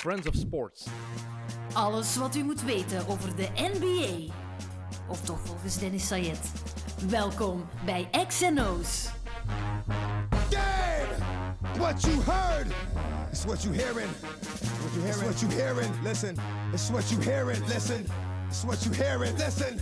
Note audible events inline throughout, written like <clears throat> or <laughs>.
Friends of Sports. Alles wat u moet weten over de NBA. Of toch volgens Dennis Sayed. Welkom bij XNO's. Damn! What you heard is what you hearing. What you hearing? It's what you hearing. Listen. It's what you hearing. Listen. It's what you hearing. Listen.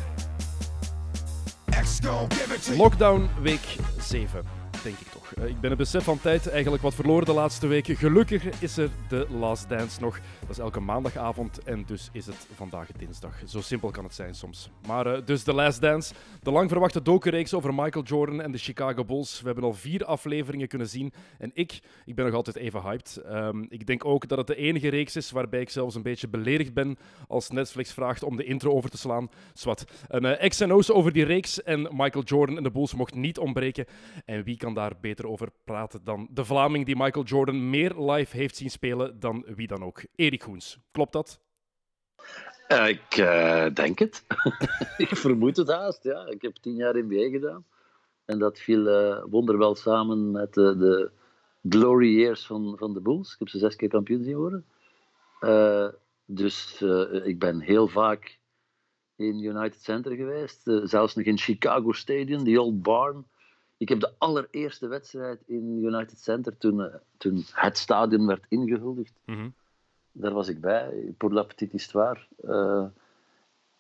X gon' give it to you. Lockdown week 7, denk ik toch. Eh, Ik ben het besef van tijd eigenlijk wat verloren de laatste weken. Gelukkig is er de Last Dance nog. Dat is elke maandagavond en dus is het vandaag dinsdag. Zo simpel kan het zijn soms. Maar eh, dus de Last Dance, de lang verwachte docureeks over Michael Jordan en de Chicago Bulls. We hebben al vier afleveringen kunnen zien en ik, ik ben nog altijd even hyped. Ehm, ik denk ook dat het de enige reeks is waarbij ik zelfs een beetje beledigd ben als Netflix vraagt om de intro over te slaan. Swat. Een eh, X&O's over die reeks en Michael Jordan en de Bulls mocht niet ontbreken. En wie kan daar beter over praten dan de Vlaming die Michael Jordan meer live heeft zien spelen dan wie dan ook? Erik Goens. Klopt dat? Eh, ik eh, denk het. <laughs> ik vermoed het haast, ja. Ik heb tien jaar NBA gedaan. En dat viel eh, wonderwel samen met de, de glory years van, van de Bulls. Ik heb ze zes keer kampioen zien worden. Dus ik ben heel vaak in United Center geweest. zelfs nog in Chicago Stadium, the Old Barn. Ik heb de allereerste wedstrijd in United Center toen, eh, toen het stadion werd ingehuldigd. Daar was ik bij, pour la petite histoire. Eh,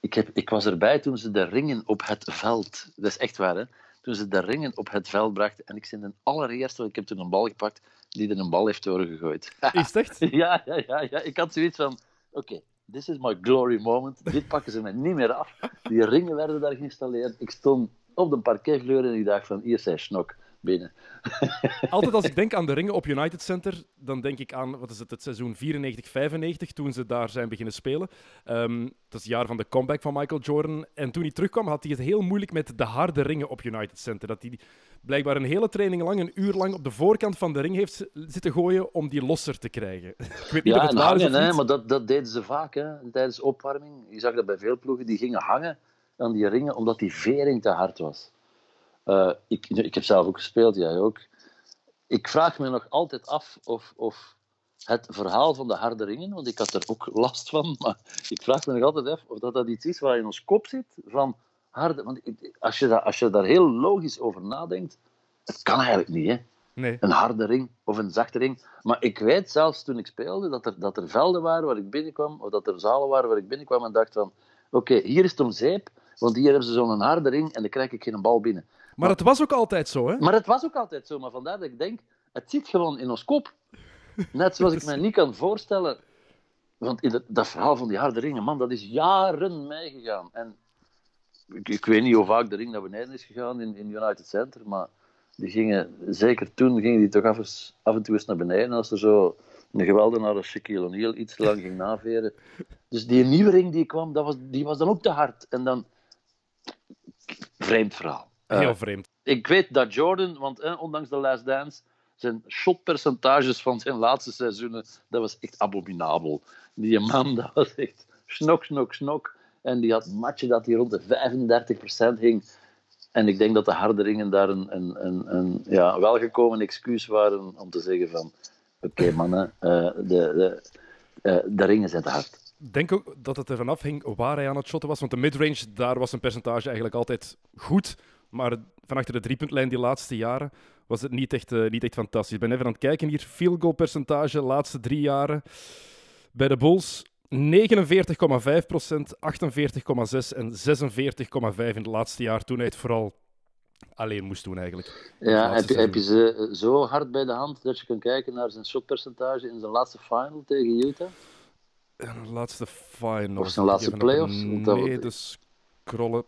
ik, heb, ik was erbij toen ze de ringen op het veld... Dat is echt waar, hè? Toen ze de ringen op het veld brachten. En ik ben de allereerste, ik heb toen een bal gepakt die er een bal heeft doorgegooid. Is het echt? <laughs> ja, ja, ja, ja. Ik had zoiets van... Oké, this is my glory moment. Dit pakken ze me niet meer af. Die ringen werden daar geïnstalleerd. Ik stond op de parketvloer en ik dacht van... Hier zijn snok binnen. <laughs> Altijd als ik denk aan de ringen op United Center, dan denk ik aan wat is het, het seizoen 94-95, toen ze daar zijn beginnen spelen. Ehm, dat is het jaar van de comeback van Michael Jordan. En toen hij terugkwam, had hij het heel moeilijk met de harde ringen op United Center. Dat hij blijkbaar een hele training lang, een uur lang, op de voorkant van de ring heeft zitten gooien om die losser te krijgen. <laughs> ik weet niet Ja, of het is hangen, of niet. maar dat, dat deden ze vaak hè, tijdens opwarming. Je zag dat bij veel ploegen, die gingen hangen aan die ringen omdat die vering te hard was. Eh, ik, ik heb zelf ook gespeeld, jij ook. Ik vraag me nog altijd af of, of het verhaal van de harde ringen, want ik had er ook last van, maar ik vraag me nog altijd af of dat, dat iets is waar in ons kop zit, van harde... Want als je, dat, als je daar heel logisch over nadenkt, het kan eigenlijk niet, hè Nee. een harde ring of een zachte ring. Maar ik weet zelfs toen ik speelde dat er, dat er velden waren waar ik binnenkwam, of dat er zalen waren waar ik binnenkwam en dacht van, oké, hier is het om zeep, want hier hebben ze zo'n harde ring en dan krijg ik geen bal binnen. Maar het was ook altijd zo, hè? Maar het was ook altijd zo, maar vandaar dat ik denk, het zit gewoon in ons kop. Net zoals ik <laughs> me niet kan voorstellen, want in dat, dat verhaal van die harde ringen, man, dat is jaren meegegaan. En ik, ik weet niet hoe vaak de ring naar beneden is gegaan in, in United Center, maar die gingen, zeker toen gingen die toch af, eens- af en toe eens naar beneden als er zo een geweldenaar als Shaquille O'Neal iets lang ging naveren. Dus die nieuwe ring die kwam, dat was, die was dan ook te hard. En dan... Vreemd verhaal. Eh, Heel vreemd. ik weet dat Jordan, want eh, ondanks de Last Dance, zijn shotpercentages van zijn laatste seizoenen, dat was echt abominabel. Die man, dat was echt snok, snok, snok. En die had matchen dat hij rond de 35% hing. En ik denk dat de harde ringen daar een, een, een, een ja, welgekomen excuus waren om te zeggen van oké mannen, eh, de, de, eh, de ringen zijn te hard. Ik denk ook dat het ervan afhing waar hij aan het shotten was. Want de midrange, daar was zijn percentage eigenlijk altijd goed. Maar van achter de driepuntlijn die laatste jaren was het niet echt, eh, niet echt fantastisch. Ik ben even aan het kijken hier. Field goal percentage laatste drie jaren. Bij de Bulls 49,5%, 48,6% en 46,5% in het laatste jaar. Toen hij het vooral alleen moest doen eigenlijk. Ja, heb je, heb je ze eh, zo hard bij de hand dat je kan kijken naar zijn shotpercentage in zijn laatste final tegen Utah? En de laatste final. Of zijn laatste playoffs? Dat Nee, dus scrollen.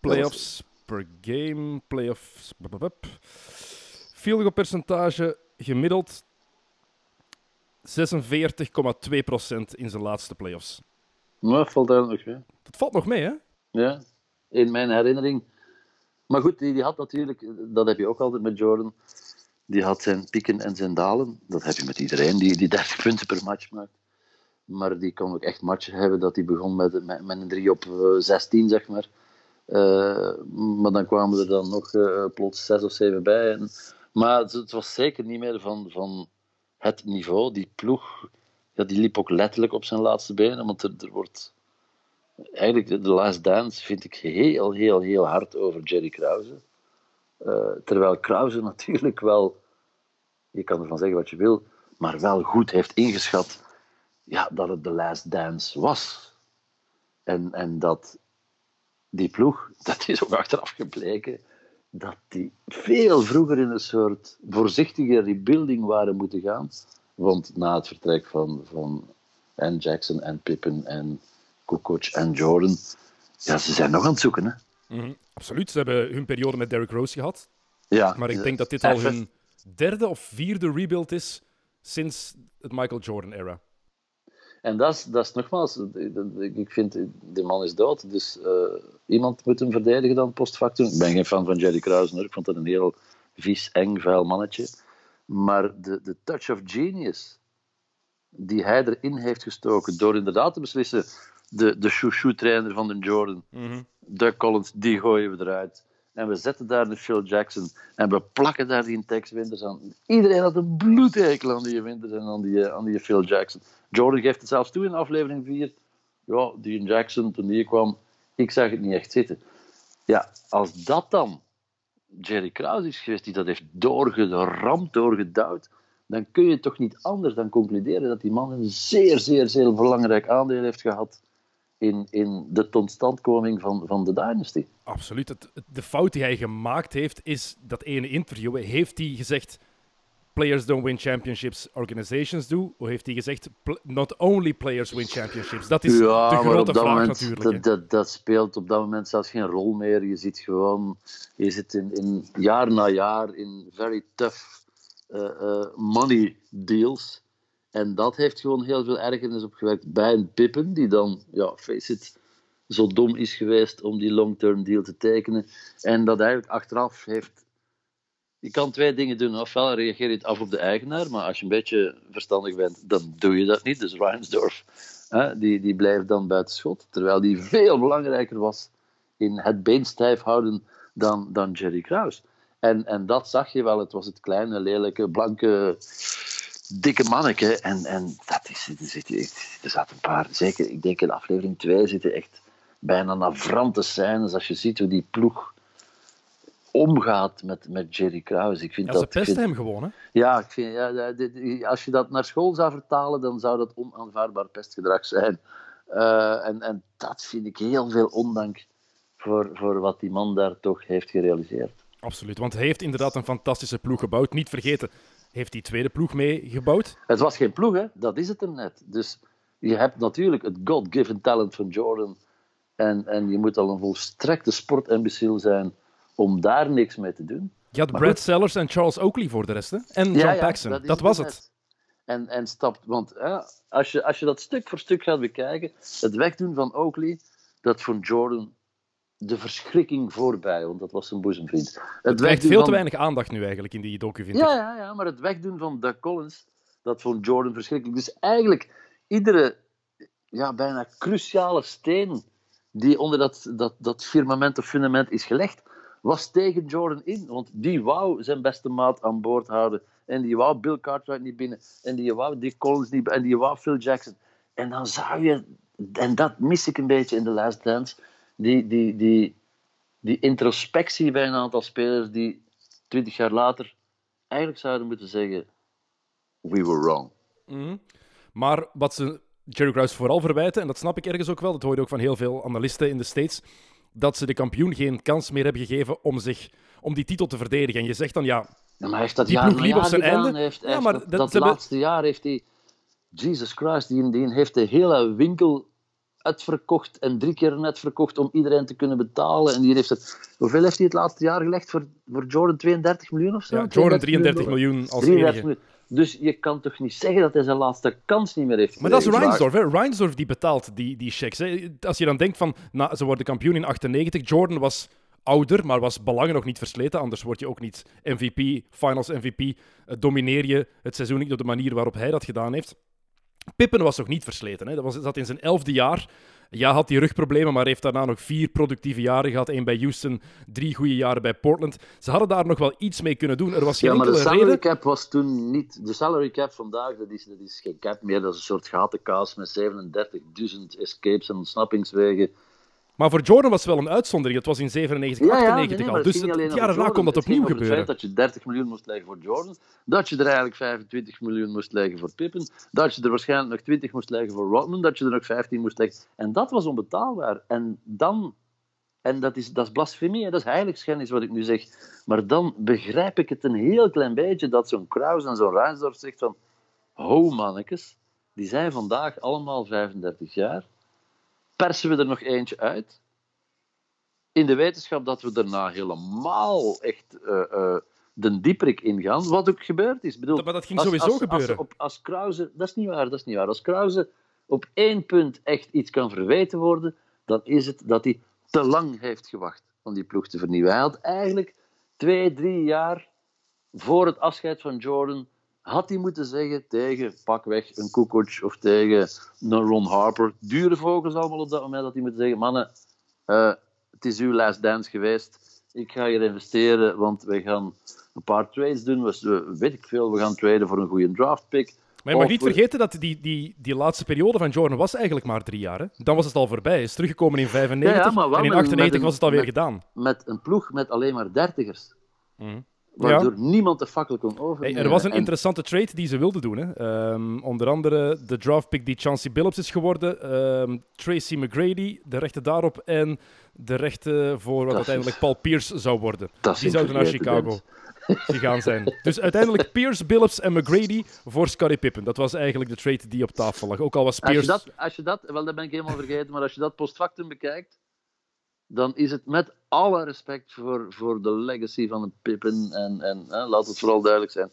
Playoffs per game, playoffs. Field goal percentage gemiddeld 46,2% in zijn laatste playoffs. Maar valt daar nog mee. Dat valt nog mee, hè? Ja, in mijn herinnering. Maar goed, die, die had natuurlijk, dat heb je ook altijd met Jordan, die had zijn pieken en zijn dalen. Dat heb je met iedereen die, die 30 punten per match maakt. Maar die kon ook echt matchen hebben dat hij begon met, met, een 3 op eh, 16, zeg maar. Eh, maar dan kwamen er dan nog eh, plots 6 of 7 bij. En, maar het, was zeker niet meer van, van het niveau. Die ploeg ja, die liep ook letterlijk op zijn laatste benen, want er, er wordt eigenlijk de Last Dance vind ik heel, heel, heel hard over Jerry Krause. Terwijl Krause <laughs> natuurlijk wel, je kan ervan zeggen wat je wil, maar wel goed heeft ingeschat ja, dat het de Last Dance was. En, en dat die ploeg, <laughs> dat is ook achteraf gebleken, dat die veel vroeger in een soort voorzichtige rebuilding waren moeten gaan. Want na het vertrek van, van en Jackson en Pippen en Kukoc en Jordan, ja, ze zijn nog aan het zoeken. Hè? Mhm, absoluut, ze hebben hun periode met Derrick Rose gehad. Ja, maar ik denk dat dit al hun derde of vierde rebuild is sinds het Michael Jordan-era. En dat is, dat is nogmaals, ik vind, de man is dood, dus uh, iemand moet hem verdedigen dan post factum. Ik ben geen fan van Jerry Krausen, ik vond dat een heel vies, eng, vuil mannetje. Maar de, de touch of genius die hij erin heeft gestoken door inderdaad te beslissen, de, de chouchou-trainer van de Jordan, mm -hmm. Doug Collins, die gooien we eruit. En we zetten daar de Phil Jackson en we plakken daar die Tex Winters aan. Iedereen had een bloedhekel aan die Winters en aan die, aan die Phil Jackson. Jordan geeft het zelfs toe in aflevering 4. Ja, die Jackson, toen die kwam, ik zag het niet echt zitten. Ja, als dat dan Jerry Krause is geweest, die dat heeft doorgeramd, doorgedouwd, dan kun je toch niet anders dan concluderen dat die man een zeer, zeer, zeer belangrijk aandeel heeft gehad in, in de totstandkoming van, van de Dynasty. Absoluut. Het, de fout die hij gemaakt heeft, is dat ene interview. Heeft hij gezegd, players don't win championships, organizations do? Of heeft hij gezegd, not only players win championships? Dat is ja, de grote vraag moment, natuurlijk. Dat, dat, dat, speelt op dat moment zelfs geen rol meer. Je zit gewoon, je zit in, in jaar na jaar in very tough uh, uh, money deals. En dat heeft gewoon heel veel ergernis opgewerkt bij een Pippen, die dan, ja, face it, zo dom is geweest om die long-term deal te tekenen. En dat eigenlijk achteraf heeft. Je kan twee dingen doen. Ofwel reageer je het af op de eigenaar, maar als je een beetje verstandig bent, dan doe je dat niet. Dus Reinsdorf, hè, die, die blijft dan buiten schot. Terwijl die veel belangrijker was in het been stijf houden dan, dan Jerry Krause. En, en dat zag je wel. Het was het kleine, lelijke, blanke dikke manneke. En, en dat is, er, zit, er zaten een paar, zeker, ik denk in aflevering 2 zitten echt bijna navrante scènes. Als je ziet hoe die ploeg omgaat met, met Jerry Krause. Ik vind ja, dat, ze pesten vind, hem gewoon, hè? Ja, ik vind, ja, als je dat naar school zou vertalen, dan zou dat onaanvaardbaar pestgedrag zijn. Uh, en, en dat vind ik heel veel ondank voor, voor wat die man daar toch heeft gerealiseerd. Absoluut, want hij heeft inderdaad een fantastische ploeg gebouwd. Niet vergeten, heeft die tweede ploeg meegebouwd? Het was geen ploeg, hè? dat is het hem net. Dus je hebt natuurlijk het God-given talent van Jordan. En, en je moet al een volstrekte sportimbeciel zijn om daar niks mee te doen. Je had maar Brad goed. Sellers en Charles Oakley voor de rest, hè? En John ja, ja, Paxson. Dat, dat was het. En, en stapt, want ja, als, je, als je dat stuk voor stuk gaat bekijken, het wegdoen van Oakley, dat voor Jordan de verschrikking voorbij, want dat was zijn boezemvriend. Het, het krijgt veel van... te weinig aandacht nu eigenlijk in die docu, vind ja, Ja, ja, maar het wegdoen van Doug Collins, dat vond Jordan verschrikkelijk. Dus eigenlijk, iedere ja, bijna cruciale steen die onder dat, dat, dat firmament of fundament is gelegd, was tegen Jordan in. Want die wou zijn beste maat aan boord houden. En die wou Bill Cartwright niet binnen. En die wou Dick Collins niet En die wou Phil Jackson. En dan zou je... En dat mis ik een beetje in The Last Dance die, die, die, die introspectie bij een aantal spelers die twintig jaar later eigenlijk zouden moeten zeggen: We were wrong. Mm -hmm. Maar wat ze Jerry Krause vooral verwijten, en dat snap ik ergens ook wel, dat hoor je ook van heel veel analisten in de States, dat ze de kampioen geen kans meer hebben gegeven om, zich, om die titel te verdedigen. En je zegt dan ja. ja maar heeft dat die jaar ploeg liep op zijn gedaan, einde. Heeft, ja, maar dat, dat, dat ze hebben- laatste jaar heeft hij. Jesus Christ, die, die heeft de hele winkel uitverkocht en drie keer net verkocht om iedereen te kunnen betalen. En die heeft het, hoeveel heeft hij het laatste jaar gelegd voor, voor Jordan? 32 miljoen of zo? ja, Jordan 33 miljoen als 33 enige. miljoen. Dus je kan toch niet zeggen dat hij zijn laatste kans niet meer heeft Maar dat is? Reinsdorf, hè? Reinsdorf die betaalt die, die checks. Hè? Als je dan denkt van, nou, ze worden kampioen in 98, Jordan was ouder, maar was belangen nog niet versleten, anders word je ook niet MVP, Finals MVP, eh, domineer je het seizoen niet op de manier waarop hij dat gedaan heeft. Pippen was nog niet versleten, hè? dat was, zat in zijn elfde jaar. Ja, had die rugproblemen, maar heeft daarna nog vier productieve jaren gehad. Eén bij Houston, drie goede jaren bij Portland. Ze hadden daar nog wel iets mee kunnen doen. Er was geen Ja, maar de salary reden. cap was toen niet... De salary cap vandaag, dat is, dat is geen cap meer. Dat is een soort gatenkaas met 37.000 escapes en ontsnappingswegen. Maar voor Jordan was het wel een uitzondering. Het was in 97, Ja, ja, 98 nee, nee, al. Dus het, jaar daarna kon dat. Het opnieuw gebeuren. Het feit dat je 30 miljoen moest leggen voor Jordan, dat je er eigenlijk 25 miljoen moest leggen voor Pippen, dat je er waarschijnlijk nog 20 moest leggen voor Rodman, dat je er nog 15 moest leggen. En dat was onbetaalbaar. En dan, en dat is, dat is blasfemie, hè, dat is heiligschennis wat ik nu zeg, maar dan begrijp ik het een heel klein beetje dat zo'n Kraus en zo'n Reinsdorf zegt van, ho mannetjes, die zijn vandaag allemaal 35 jaar, persen we er nog eentje uit, in de wetenschap dat we daarna helemaal echt eh, eh, de dieprik ingaan, wat ook gebeurd is. Bedoel, Dat- maar dat ging sowieso als, gebeuren. Als, op, als Krause, dat is niet waar, dat is niet waar. Als Krause op één punt echt iets kan verweten worden, dan is het dat hij te lang heeft gewacht om die ploeg te vernieuwen. Hij had eigenlijk twee, drie jaar voor het afscheid van Jordan had hij moeten zeggen tegen pakweg een Kukoc of tegen een Ron Harper, dure vogels allemaal op dat moment, dat hij moet zeggen, mannen, eh, het is uw last dance geweest. Ik ga hier investeren, want wij gaan een paar trades doen. We, we- weet ik veel, we gaan traden voor een goede draft pick. Maar je mag niet we- vergeten dat die, die, die laatste periode van Jordan was eigenlijk maar drie jaar. Hè? Dan was het al voorbij. Hij is teruggekomen in 95 Ja, ja, maar wel en in met- 98 met een- was het alweer met- gedaan. Met een ploeg met alleen maar dertigers. Mhm. Waardoor niemand de fakkel kon Hey, overnemen. er was een En- interessante trade die ze wilden doen. Hè. Ehm, onder andere de draftpick die Chauncey Billups is geworden. ehm, Tracy McGrady, de rechten daarop. En de rechten voor wat uiteindelijk Paul Pierce zou worden. Dat Die zouden naar Chicago gegaan <laughs> zijn. Dus uiteindelijk Pierce, Billups en McGrady voor Scottie Pippen. Dat was eigenlijk de trade die op tafel lag. Ook al was Als je, Pierce... dat, als je dat, wel, dat ben ik helemaal vergeten, maar als je dat post factum bekijkt, dan is het met alle respect voor, voor de legacy van een Pippen, en, en hè, laat het vooral duidelijk zijn,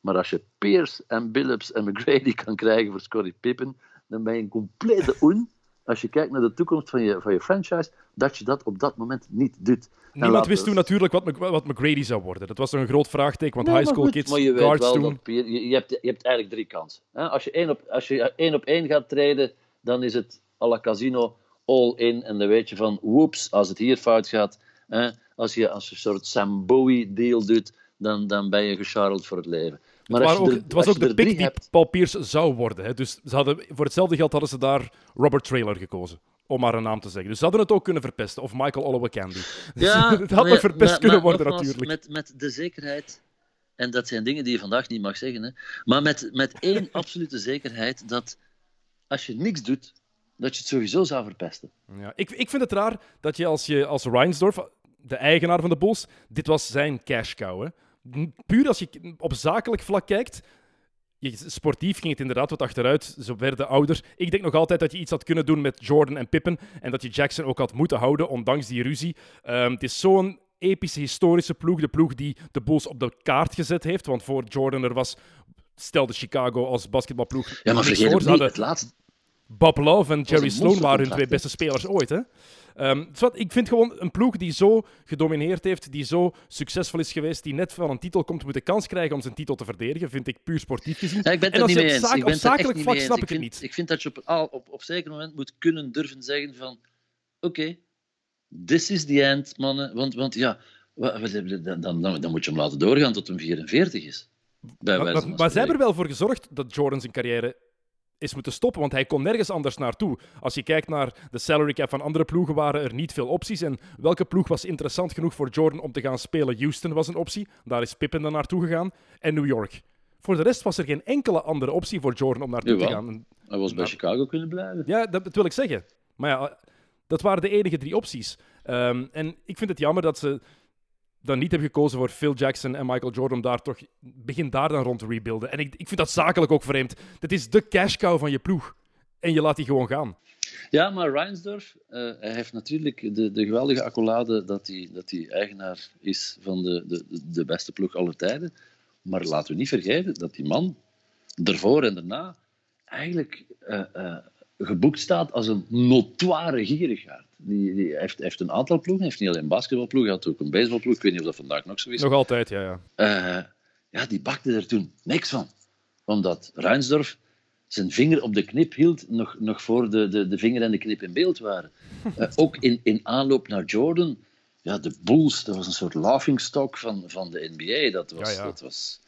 maar als je Pierce en Billups en McGrady kan krijgen voor Scottie Pippen, dan ben je een complete oen, als je kijkt naar de toekomst van je, van je franchise, dat je dat op dat moment niet doet. Niemand wist toen natuurlijk wat, wat McGrady zou worden. Dat was nog een groot vraagteken, want Nee, high school goed, kids, maar je weet guards wel toen... dat Pier- je, je, hebt, je hebt eigenlijk drie kansen. Hè? Als, je één op, als je één op één gaat treden, dan is het à la casino all in. En dan weet je van, woeps, als het hier fout gaat. Hè? Als, je, als je een soort Sam Bowie deal doet, dan, dan ben je gecharreld voor het leven. Maar Het, als waren je ook, er, het was als ook de pick die hebt, Paul Pierce zou worden. Hè. Dus ze hadden, voor hetzelfde geld hadden ze daar Robert Trailer gekozen. Om maar een naam te zeggen. Dus ze hadden het ook kunnen verpesten. Of Michael Olowokandi. <laughs> Dus het <laughs> had nog verpest kunnen worden, natuurlijk. Met, met de zekerheid, en dat zijn dingen die je vandaag niet mag zeggen, hè, maar met, met één <laughs> absolute zekerheid dat als je niks doet, dat je het sowieso zou verpesten. Ja, ik, ik vind het raar dat je als, je als Reinsdorf, de eigenaar van de Bulls, dit was zijn cash cow. Hè. Puur als je op zakelijk vlak kijkt, je, sportief ging het inderdaad wat achteruit. Ze werden ouder. Ik denk nog altijd dat je iets had kunnen doen met Jordan en Pippen. En dat je Jackson ook had moeten houden, ondanks die ruzie. Ehm, het is zo'n epische, historische ploeg. De ploeg die de Bulls op de kaart gezet heeft. Want voor Jordan er was, stelde Chicago als basketbalploeg. Ja, maar vergeet niet, hadden het laatste... Bob Love en Jerry Sloan waren hun twee beste spelers ooit. Hè? Ehm, dus wat, ik vind gewoon een ploeg die zo gedomineerd heeft, die zo succesvol is geweest, die net van een titel komt, moet de kans krijgen om zijn titel te verdedigen, vind ik puur sportief gezien. Ja, ik ben het en als niet je mee op eens. zaak- Ik op ben het echt zakelijk niet vlak snap ik ik het vind, niet. Ik vind dat je op, op, op zeker moment moet kunnen durven zeggen van... Oké, this is the end, mannen. Want, want ja, dan, dan, dan, dan moet je hem laten doorgaan tot hij 44 is. Bij Maar, wijze maar, maar ze hebben er wel voor gezorgd dat Jordan zijn carrière is moeten stoppen, want hij kon nergens anders naartoe. Als je kijkt naar de salary cap van andere ploegen, waren er niet veel opties. En welke ploeg was interessant genoeg voor Jordan om te gaan spelen? Houston was een optie, daar is Pippen dan naartoe gegaan. En New York. Voor de rest was er geen enkele andere optie voor Jordan om naartoe te gaan. Hij was bij. Chicago kunnen blijven. Ja, dat, dat wil ik zeggen. Maar ja, dat waren de enige drie opties. Ehm, en ik vind het jammer dat ze dan niet hebben gekozen voor Phil Jackson en Michael Jordan daar toch begin daar dan rond te rebuilden. En ik, ik vind dat zakelijk ook vreemd. Dat is de cash cow van je ploeg. En je laat die gewoon gaan. Ja, maar Reinsdorf eh, hij heeft natuurlijk de, de geweldige accolade dat hij, dat eigenaar is van de, de, de beste ploeg aller tijden. Maar laten we niet vergeten dat die man ervoor en daarna eigenlijk eh, eh, geboekt staat als een notoire gierigaard. Die, die heeft, heeft een aantal ploegen, hij heeft niet alleen een basketbalploeg, hij had ook een baseballploeg. Ik weet niet of dat vandaag nog zo is. Nog altijd, ja. ja. Eh, ja, die bakte er toen niks van. Omdat Reinsdorf zijn vinger op de knip hield, nog, nog voor de, de, de vinger en de knip in beeld waren. <laughs> Eh, ook in, in aanloop naar Jordan, ja, de Bulls, dat was een soort laughingstock van, van de NBA. Dat was, Ja, ja. Dat was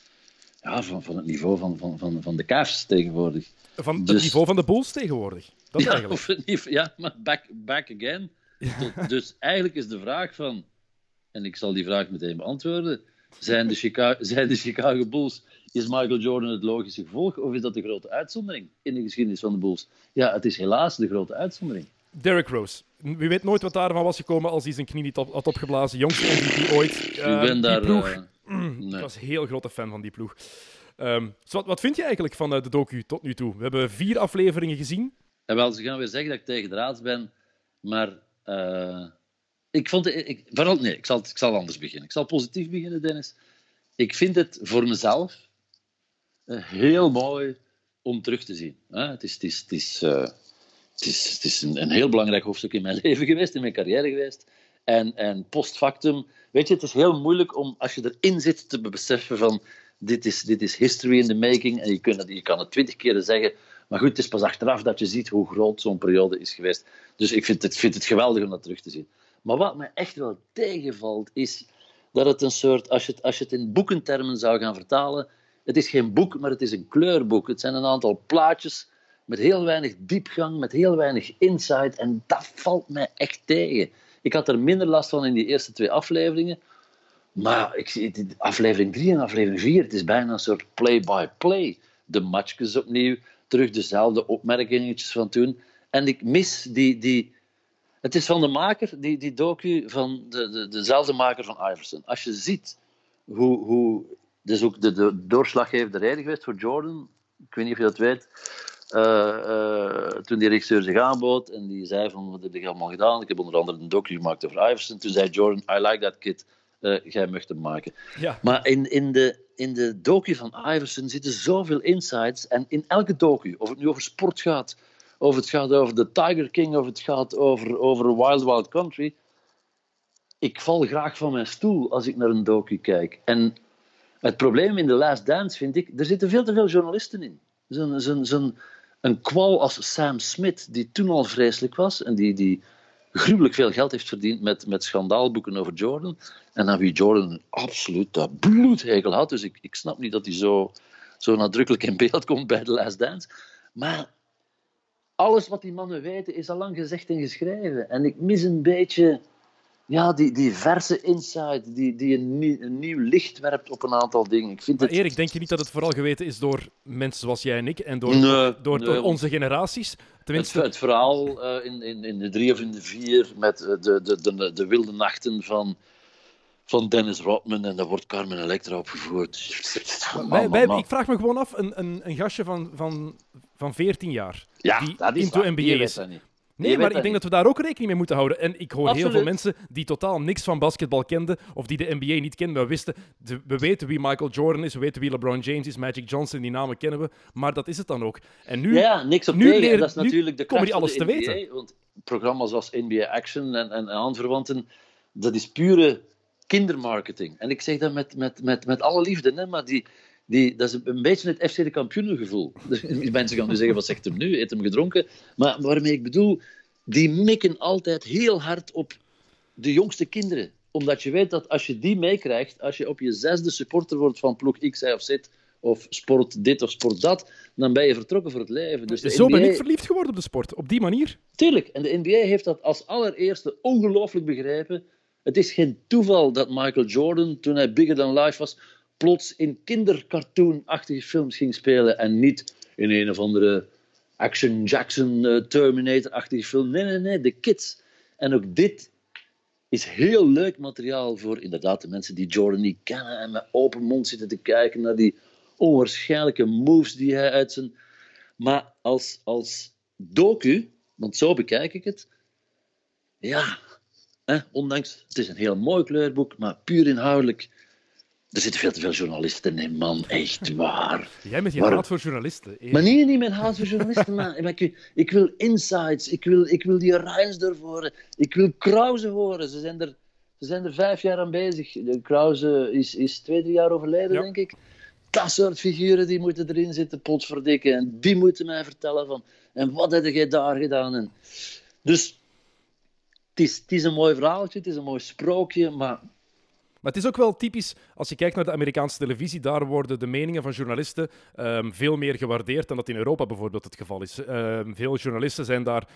ja, van, van het niveau van, van, van, van de Cavs tegenwoordig. Van het Dus- niveau van de Bulls tegenwoordig. Dat ja, eigenlijk. of het niveau- ja, maar back, back again. Tot- dus eigenlijk is de vraag van, en ik zal die vraag meteen beantwoorden, zijn de, Chicago, <laughs> zijn de Chicago Bulls, is Michael Jordan het logische gevolg of is dat de grote uitzondering in de geschiedenis van de Bulls? Ja, het is helaas de grote uitzondering. Derrick Rose. Wie weet nooit wat daarvan was gekomen als hij zijn knie niet op, had opgeblazen. Jongste MVP ooit. ik Eh, ben die daar... ploeg. eh, <clears throat> Ik nee. was een heel grote fan van die ploeg. Ehm, dus wat, wat vind je eigenlijk van eh, de docu tot nu toe? We hebben vier afleveringen gezien. En wel, ze gaan weer zeggen dat ik tegen draads ben, maar eh, ik vond het, ik, vooral, nee, ik zal, ik zal anders beginnen. Ik zal positief beginnen, Dennis. Ik vind het voor mezelf eh, heel mooi om terug te zien. Het is, het is, het is, eh, het is, het is een, heel belangrijk hoofdstuk in mijn <laughs> leven geweest, in mijn carrière geweest. En, en post factum, weet je, het is heel moeilijk om, als je erin zit, te beseffen van dit is, dit is history in the making. En je, kunt je kan het twintig keren zeggen, maar goed, het is pas achteraf dat je ziet hoe groot zo'n periode is geweest. Dus ik vind het, vind het geweldig om dat terug te zien. Maar wat me echt wel tegenvalt, is dat het een soort, als je het, als je het in boekentermen zou gaan vertalen, het is geen boek, maar het is een kleurboek. Het zijn een aantal plaatjes met heel weinig diepgang, met heel weinig insight. En dat valt mij echt tegen. Ik had er minder last van in die eerste twee afleveringen. Maar ik zie aflevering 3 en aflevering 4, het is bijna een soort play-by-play. De matchjes opnieuw, terug dezelfde opmerkingetjes van toen. En ik mis die... die het is van de maker, die, die docu, van de, de, dezelfde maker van Iverson. Als je ziet hoe... hoe dat is ook de, de doorslaggevende reden geweest voor Jordan. Ik weet niet of je dat weet. Eh, eh, toen die regisseur zich aanbood en die zei van wat heb je allemaal gedaan? Ik heb onder andere een docu gemaakt over Iverson. Toen zei Jordan, I like that kid. Eh, jij mag hem maken. Ja. Maar in, in, de, in de docu van Iverson zitten zoveel insights. En in elke docu, of het nu over sport gaat, of het gaat over de Tiger King, of het gaat over, over Wild Wild Country. Ik val graag van mijn stoel als ik naar een docu kijk. En het probleem in The Last Dance vind ik, er zitten veel te veel journalisten in. Een kwal als Sam Smith, die toen al vreselijk was en die, die gruwelijk veel geld heeft verdiend met, met schandaalboeken over Jordan. En aan wie Jordan absoluut dat bloedhekel had. Dus ik, ik snap niet dat hij zo, zo nadrukkelijk in beeld komt bij The Last Dance. Maar alles wat die mannen weten is al lang gezegd en geschreven. En ik mis een beetje ja, die, die verse insight, die, die een, nie- een nieuw licht werpt op een aantal dingen. Ik vind Maar het... Erik, denk je niet dat het vooral geweten is door mensen zoals jij en ik en door, Nee, door, door nee, onze generaties? Het, Tenminste, het verhaal eh, in, in, in de drie of in de vier met eh, de, de, de, de wilde nachten van, van Dennis Rodman en daar wordt Carmen Electra opgevoerd. Man, <laughs> wij, man, wij- man. ik vraag me gewoon af, een, een, een gastje van, van, van 14 jaar, ja, die dat is into waar. NBA is. Nee, maar ik denk dat we daar ook rekening mee moeten houden. En ik hoor heel veel mensen die totaal niks van basketbal kenden, of die de NBA niet kenden. We, wisten, de- we weten wie Michael Jordan is, we weten wie LeBron James is, Magic Johnson, die namen kennen we. Maar dat is het dan ook. En nu, Ja, niks op nu tegen. leren- en dat is natuurlijk de kracht die van alles te weten. Want programma's als NBA Action en, en aanverwanten, dat is pure kindermarketing. En ik zeg dat met, met, met, met alle liefde, hè, maar die, die, dat is een beetje het FC de kampioenengevoel. <laughs> Dus mensen gaan nu zeggen, wat zegt hem nu? Heeft hem gedronken? Maar waarmee ik bedoel, die mikken altijd heel hard op de jongste kinderen. Omdat je weet dat als je die meekrijgt, als je op je zesde supporter wordt van ploeg X, Y of Z, of sport dit of sport dat, dan ben je vertrokken voor het leven. Dus de zo ben ik verliefd geworden op de sport. Op die manier. Tuurlijk, en de NBA heeft dat als allereerste ongelooflijk begrepen. Het is geen toeval dat Michael Jordan, toen hij Bigger Than Life was, plots in kindercartoon-achtige films ging spelen en niet in een of andere Action Jackson eh, Terminator-achtige film. Nee, nee, nee, de kids. En ook dit is heel leuk materiaal voor inderdaad de mensen die Jordan niet kennen en met open mond zitten te kijken naar die onwaarschijnlijke moves die hij uit zijn... Maar als, als docu, want zo bekijk ik het, ja, hè, ondanks, het is een heel mooi kleurboek, maar puur inhoudelijk, er zitten veel te veel journalisten in, man, echt waar. <laughs> Jij met je Waarom? haat voor journalisten. Erik. Maar niet, niet met haat voor journalisten, maar maar ik, ik wil insights, ik wil, ik wil die Reinsdorf horen, ik wil Krause horen. Ze zijn er, ze zijn er vijf jaar aan bezig. De Krause is, is twee, drie jaar overleden, Ja. denk ik. dat soort figuren die moeten erin zitten, potverdikken. En die moeten mij vertellen van, en wat heb jij daar gedaan? En, dus, het is, het is een mooi verhaaltje, het is een mooi sprookje, maar maar het is ook wel typisch, als je kijkt naar de Amerikaanse televisie, daar worden de meningen van journalisten um, veel meer gewaardeerd dan dat in Europa bijvoorbeeld het geval is. Um, veel journalisten zijn daar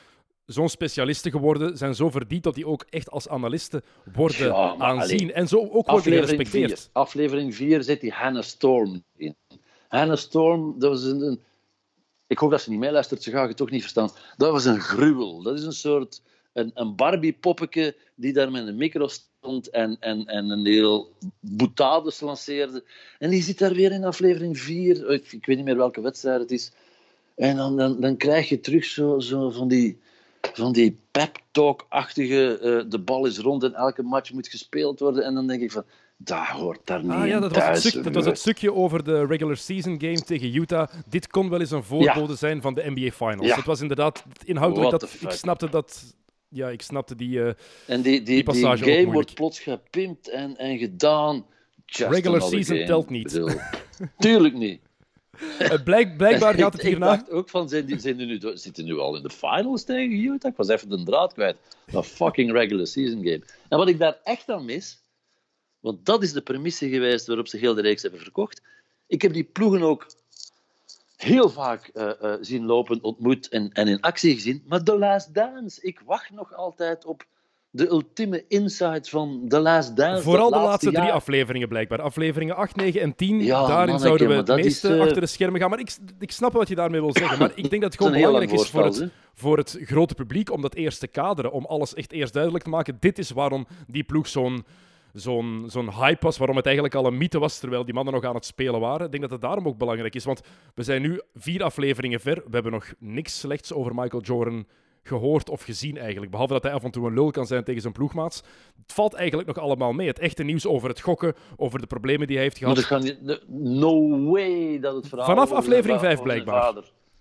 zo'n specialisten geworden, zijn zo verdiend dat die ook echt als analisten worden ja, aanzien. En zo ook worden gerespecteerd. Vier, aflevering 4 zit die Hannah Storm in. Hannah Storm, dat was een, een ik hoop dat ze niet meeluistert, ze gaat het toch niet verstaan. Dat was een gruwel. Dat is een soort een, een Barbie-poppetje die daar met een micro en, en, en een heel boutades lanceerde. En die zit daar weer in aflevering 4. Ik, ik weet niet meer welke wedstrijd het is. En dan, dan, dan krijg je terug zo, zo van die, van die pep talk-achtige. Uh, de bal is rond en elke match moet gespeeld worden. En dan denk ik van. Dat hoort daar niet ah, ja, dat, was het, stuk, dat was het stukje over de regular season game tegen Utah. Dit kon wel eens een voorbode zijn van de NBA Finals. Ja. Het was inderdaad inhoudelijk dat ik snapte dat ja, ik snapte die, uh, en die, die, die, die game wordt plots gepimpt en, en gedaan. Just Regular season telt niet. <laughs> Tuurlijk niet. Blijk, blijkbaar <laughs> gaat het hierna... Ik dacht ook van, zijn die, zijn die nu, zitten nu al in de finals tegen Utah? Ik was even de draad kwijt. Dat fucking regular season game. En wat ik daar echt aan mis, want dat is de premisse geweest waarop ze heel de reeks hebben verkocht. Ik heb die ploegen ook heel vaak uh, uh, zien lopen, ontmoet en, en in actie gezien. Maar The Last Dance, ik wacht nog altijd op de ultieme insight van The Last Dance. Vooral de laatste, drie afleveringen blijkbaar. Afleveringen 8, 9 en 10. Ja, Daarin zouden we het meeste is, uh... achter de schermen gaan. Maar ik, ik snap wat je daarmee wil zeggen. Maar ik denk dat het <laughs> gewoon belangrijk is voor het, voor het grote publiek om dat eerst te kaderen. Om alles echt eerst duidelijk te maken. Dit is waarom die ploeg zo'n zo'n zo'n hype was, waarom het eigenlijk al een mythe was terwijl die mannen nog aan het spelen waren. Ik denk dat het daarom ook belangrijk is, want we zijn nu vier afleveringen ver. We hebben nog niks slechts over Michael Jordan gehoord of gezien eigenlijk. Behalve dat hij af en toe een lul kan zijn tegen zijn ploegmaats. Het valt eigenlijk nog allemaal mee. Het echte nieuws over het gokken, over de problemen die hij heeft gehad. Maar kan no way dat het verhaal... Vanaf aflevering 5 blijkbaar.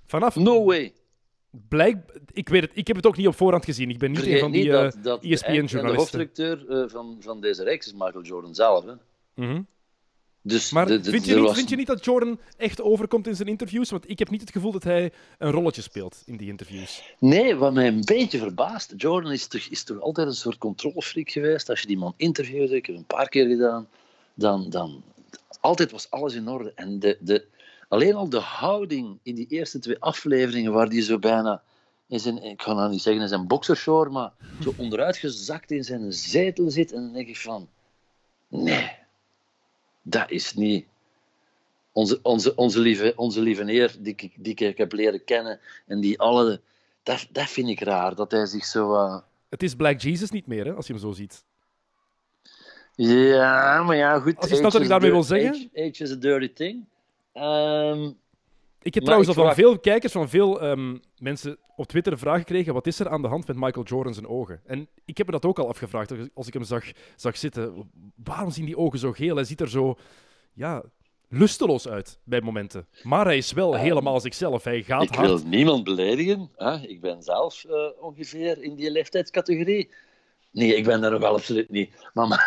Vanaf... No way. Blijk, ik weet het, ik heb het ook niet op voorhand gezien. Ik ben niet een van die uh, ESPN-journalisten. De hoofdredacteur uh, van, van deze reeks is Michael Jordan zelf. Hè? Mm -hmm. dus maar de, de, vind, je niet, was... vind je niet dat Jordan echt overkomt in zijn interviews? Want ik heb niet het gevoel dat hij een rolletje speelt in die interviews. Nee, wat mij een beetje verbaast. Jordan is toch, is toch altijd een soort controlefreak geweest. Als je die man interviewde, ik heb het een paar keer gedaan, dan, dan altijd was alles in orde. En de, de, Alleen al de houding in die eerste twee afleveringen, waar die zo bijna in zijn, ik ga nou niet zeggen in zijn boxershort, maar zo onderuitgezakt in zijn zetel zit. En dan denk ik van, nee, dat is niet onze, onze, onze, lieve, onze lieve heer die, die, die ik heb leren kennen en die alle... Dat, dat vind ik raar, dat hij zich zo... Uh... Het is Black Jesus niet meer, hè, als je hem zo ziet. Ja, maar ja, goed. Als je snapt wat ik daarmee wil zeggen? Age, age is a dirty thing. Um, ik heb trouwens al van veel kijkers, van veel um, mensen op Twitter een vraag gekregen: wat is er aan de hand met Michael Jordan zijn ogen? En ik heb me dat ook al afgevraagd als ik hem zag, zag zitten. Waarom zien die ogen zo geel? Hij ziet er zo ja, lusteloos uit bij momenten. Maar hij is wel um, helemaal zichzelf. Hij gaat ik hard. wil niemand beledigen. Hè? Ik ben zelf uh, ongeveer in die leeftijdscategorie. Nee, ik ben daar nog absoluut niet. Maar, <laughs>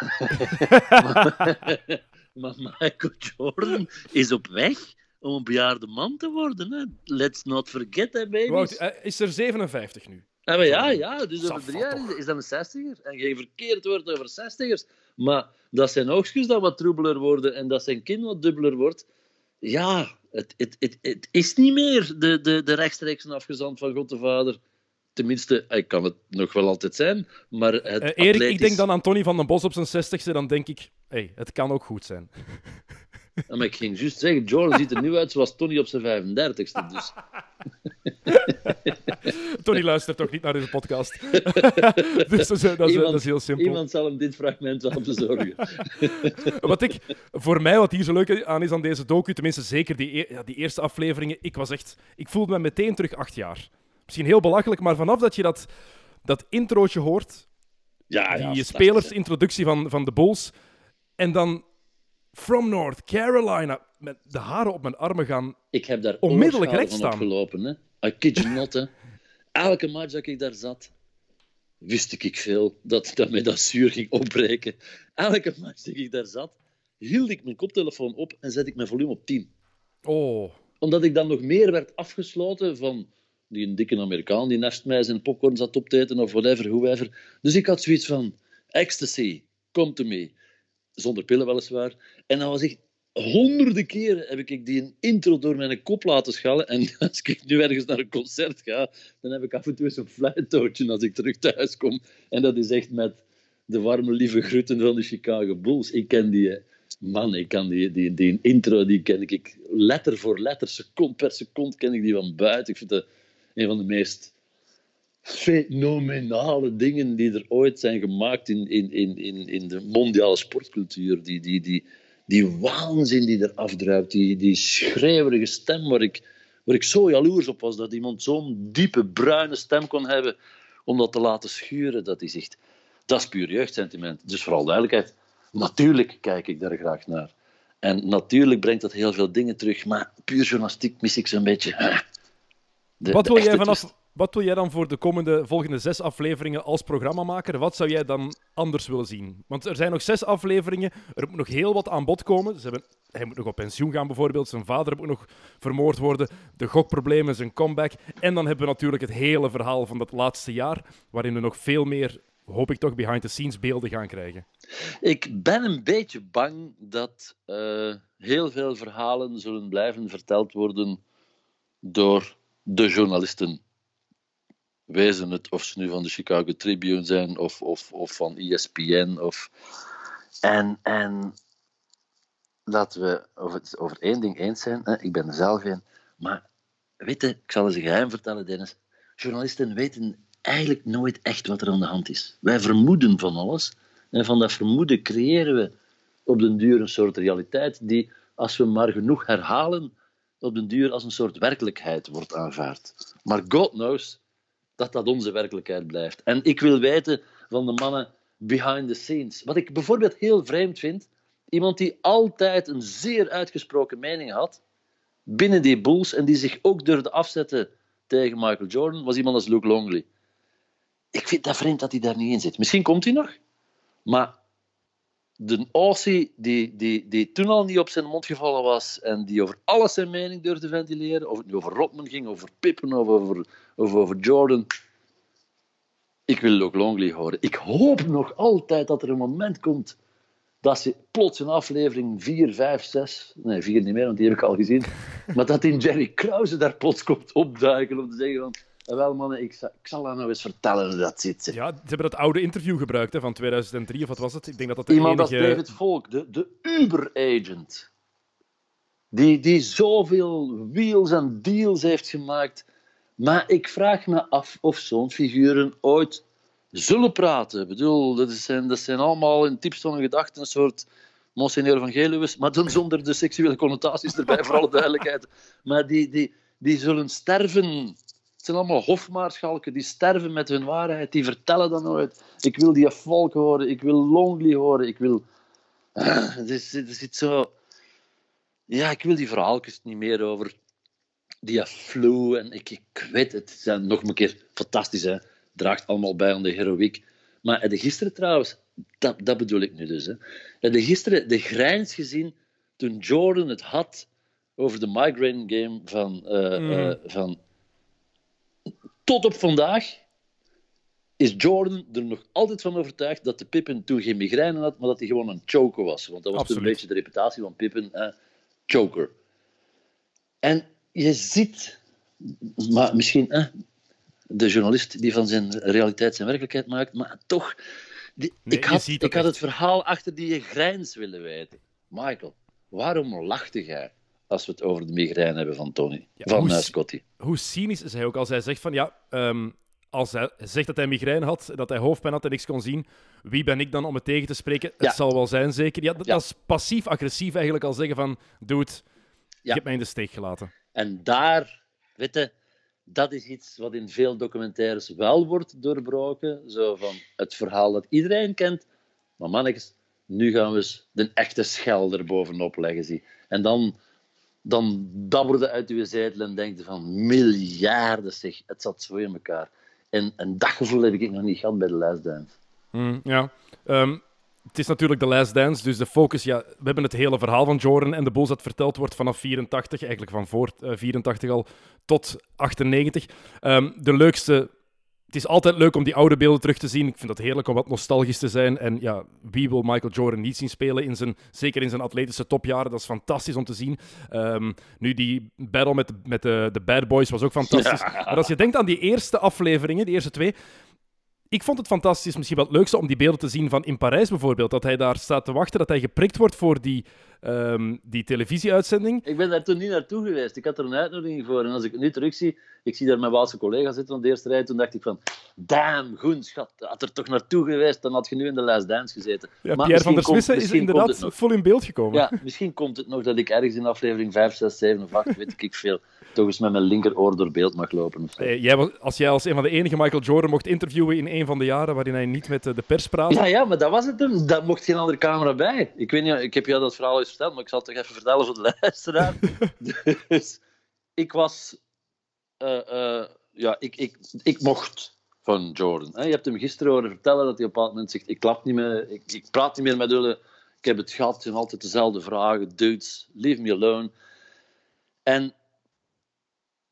maar, maar <laughs> Michael Jordan is op weg om een bejaarde man te worden. Hè. Let's not forget, hè, baby's. Wout, hij is er 57 nu. Ja, maar ja, ja, dus over drie jaar is, dat een 60er. En geen verkeerd woord over 60ers. Maar dat zijn oogstjes dat wat troebeler worden en dat zijn kin wat dubbeler wordt. Ja, het, het, het, het is niet meer de, de, de rechtstreeks afgezand van God de Vader. Tenminste, ik kan het nog wel altijd zijn, maar het uh, Erik, ik denk dan aan Tony van den Bos op zijn 60ste, dan denk ik, hey, het kan ook goed zijn. Ja, maar ik ging juist zeggen, Jordan ziet er nu uit zoals Tony op zijn 35ste. Dus. <laughs> Tony luistert toch niet naar deze podcast. <laughs> dus dat is, dat, is, iemand, dat is, heel simpel. Iemand zal hem dit fragment wel bezorgen. <laughs> wat ik, voor mij, wat hier zo leuk aan is aan deze docu, tenminste zeker die, e- ja, die eerste afleveringen, ik was echt... Ik voelde me meteen terug acht jaar. Misschien heel belachelijk, maar vanaf dat je dat, dat introotje hoort, ja, ja, die spelersintroductie van, van de Bulls, en dan From North Carolina. Met de haren op mijn armen gaan Ik heb daar onmiddellijk recht staan. gelopen. Hè? I kid you not, hè. Elke match dat ik daar zat, wist ik veel dat, dat mij dat zuur ging opbreken. Elke match dat ik daar zat, hield ik mijn koptelefoon op en zet ik mijn volume op 10. Oh, Omdat ik dan nog meer werd afgesloten van die een dikke Amerikaan die naast mij zijn popcorn zat op te eten of whatever, whoever. Dus ik had zoiets van, ecstasy, come to me. Zonder pillen weliswaar. En dan was ik honderden keren heb ik die intro door mijn kop laten schallen. En <laughs> als ik nu ergens naar een concert ga, dan heb ik af en toe eens een fluittootje als ik terug thuis kom. En dat is echt met de warme, lieve groeten van de Chicago Bulls. Ik ken die, eh, man, ik kan die, die, die intro, die ken ik letter voor letter, seconde per seconde ken ik die van buiten. Ik vind dat een van de meest fenomenale dingen die er ooit zijn gemaakt in, in, in, in, in de mondiale sportcultuur. Die, die, die, die waanzin die er afdruipt, die, die schreeuwerige stem waar ik, waar ik zo jaloers op was, dat iemand zo'n diepe, bruine stem kon hebben om dat te laten schuren, dat is echt... Dat is puur jeugdsentiment. Dus vooral duidelijkheid, natuurlijk kijk ik daar graag naar. En natuurlijk brengt dat heel veel dingen terug, maar puur journalistiek mis ik zo'n beetje... de- wat de wil, jij vanaf, wat wil jij dan voor de komende, volgende zes afleveringen als programmamaker? Wat zou jij dan anders willen zien? Want er zijn nog zes afleveringen, er moet nog heel wat aan bod komen. Ze hebben, hij moet nog op pensioen gaan bijvoorbeeld, zijn vader moet nog vermoord worden, de gokproblemen, zijn comeback. En dan hebben we natuurlijk het hele verhaal van dat laatste jaar, waarin we nog veel meer, hoop ik toch, behind-the-scenes beelden gaan krijgen. Ik ben een beetje bang dat eh, heel veel verhalen zullen blijven verteld worden door de journalisten. Wezen het of ze nu van de Chicago Tribune zijn of, of, of van ESPN. Of... En, en laten we over, over één ding eens zijn. Hè? Ik ben er zelf een. Maar weet ik zal eens een geheim vertellen, Dennis. Journalisten weten eigenlijk nooit echt wat er aan de hand is. Wij vermoeden van alles. En van dat vermoeden creëren we op den duur een soort realiteit die, als we maar genoeg herhalen, op den duur als een soort werkelijkheid wordt aanvaard. Maar God knows dat dat onze werkelijkheid blijft. En ik wil weten van de mannen behind the scenes. Wat ik bijvoorbeeld heel vreemd vind, iemand die altijd een zeer uitgesproken mening had binnen die Bulls en die zich ook durfde afzetten tegen Michael Jordan, was iemand als Luke Longley. Ik vind dat vreemd dat hij daar niet in zit. Misschien komt hij nog, maar de Aussie die, die, die toen al niet op zijn mond gevallen was en die over alles zijn mening durfde ventileren, of het nu over Rodman ging, over Pippen of over, of over Jordan. Ik wil Luke Longley horen. Ik hoop nog altijd dat er een moment komt dat ze plots in aflevering 4, 5, 6, nee 4 niet meer, want die heb ik al gezien, <laughs> maar dat in Jerry Krause daar plots komt opduiken om te zeggen van, "Eh, wel mannen, ik, zal- ik zal dat nou eens vertellen hoe dat zit. zeg." Ja, ze hebben dat oude interview gebruikt hè, van 2003, of wat was het? Ik denk dat dat de Iemand als enige... David Volk, de, de Uber-agent, die, die zoveel wheels en deals heeft gemaakt. Maar ik vraag me af of zo'n figuren ooit zullen praten. Ik bedoel, dat zijn, dat zijn allemaal in diepste gedachten een soort Monseigneur van Geluwes, maar dan zonder de seksuele connotaties erbij, voor alle duidelijkheid. <laughs> Maar die, die, die zullen sterven. Het zijn allemaal hofmaarschalken, die sterven met hun waarheid, die vertellen dat nooit. Ik wil die Volk horen, ik wil Longley horen, ik wil... <clears throat> Er is- er zit zo... Ja, ik wil die verhaaltjes niet meer over die flu en ik, ik weet het, het zijn nog een keer fantastisch, hè. Draagt allemaal bij aan de heroïek. Maar je gisteren trouwens, dat, dat bedoel ik nu dus, hè. Je gisteren de grijns gezien toen Jordan het had over de migraine game van, eh, Mhm. eh, van tot op vandaag is Jordan er nog altijd van overtuigd dat de Pippen toen geen migraine had, maar dat hij gewoon een choker was. Want dat was toen een beetje de reputatie van Pippen, hè, choker. En je ziet, maar misschien hè, de journalist die van zijn realiteit zijn werkelijkheid maakt, maar toch, die- Nee, ik, had, ik had het verhaal achter die grijns willen weten. Michael, waarom lachte jij als we het over de migraine hebben van Tony, Ja, van hoe eh, Scotty? hoe cynisch is hij ook als hij zegt van ja, ehm, als hij zegt dat hij migraine had, dat hij hoofdpijn had en niks kon zien, wie ben ik dan om het tegen te spreken? Ja. Het zal wel zijn, zeker. Ja, dat, Ja. dat is passief-agressief eigenlijk al zeggen van dude, je hebt mij in de steek gelaten. En daar, weet je, dat is iets wat in veel documentaires wel wordt doorbroken. Zo van het verhaal dat iedereen kent. Maar mannetjes, nu gaan we eens de echte schel er bovenop leggen. Zie. En dan, dan dabberde uit uw zetel en denkt van miljarden zeg, het zat zo in elkaar. En, en dat gevoel heb ik nog niet gehad bij de Last Dance. Mm, ja. Ehm, het is natuurlijk de Last Dance, dus de focus, ja, we hebben het hele verhaal van Jordan en de Bulls dat verteld wordt vanaf 84, eigenlijk van voor uh, 84 al, tot 98. Um, de leukste het is altijd leuk om die oude beelden terug te zien. Ik vind het heerlijk om wat nostalgisch te zijn. En ja, wie wil Michael Jordan niet zien spelen, in zijn, zeker in zijn atletische topjaren? Dat is fantastisch om te zien. Um, nu, die battle met, de, met de, de Bad Boys was ook fantastisch. <laughs> Ja. Maar als je denkt aan die eerste afleveringen, die eerste twee, ik vond het fantastisch, misschien wel het leukste om die beelden te zien van in Parijs bijvoorbeeld. Dat hij daar staat te wachten, dat hij geprikt wordt voor die, um, die televisieuitzending. Ik ben daar toen niet naartoe geweest. Ik had er een uitnodiging voor. En als ik het nu terugzie, ik zie daar mijn Waalse collega zitten op de eerste rij. Toen dacht ik van, damn, goed schat, had er toch naartoe geweest, dan had je nu in de Last Dance gezeten. Ja, maar Pierre van der Smissen is inderdaad vol in beeld gekomen. Ja, misschien komt het nog dat ik ergens in aflevering 5, 6, 7 of 8, <laughs> weet ik veel toch eens met mijn linkeroor door beeld mag lopen. Eh, jij was, als jij als een van de enige Michael Jordan mocht interviewen in een van de jaren waarin hij niet met de pers praatte. Ja, ja, maar dat was het hem. Daar mocht geen andere camera bij. Ik weet niet, ik heb jou dat verhaal eens verteld, maar ik zal het toch even vertellen voor de <laughs> luisteraar. <laughs> dus ik was... Uh, uh, ja, ik, ik, ik mocht van Jordan. Je hebt hem gisteren horen vertellen dat hij op een bepaald moment zegt ik klap niet meer, ik, ik praat niet meer met jullie. Ik heb het gehad, en altijd dezelfde vragen. Dudes, leave me alone. En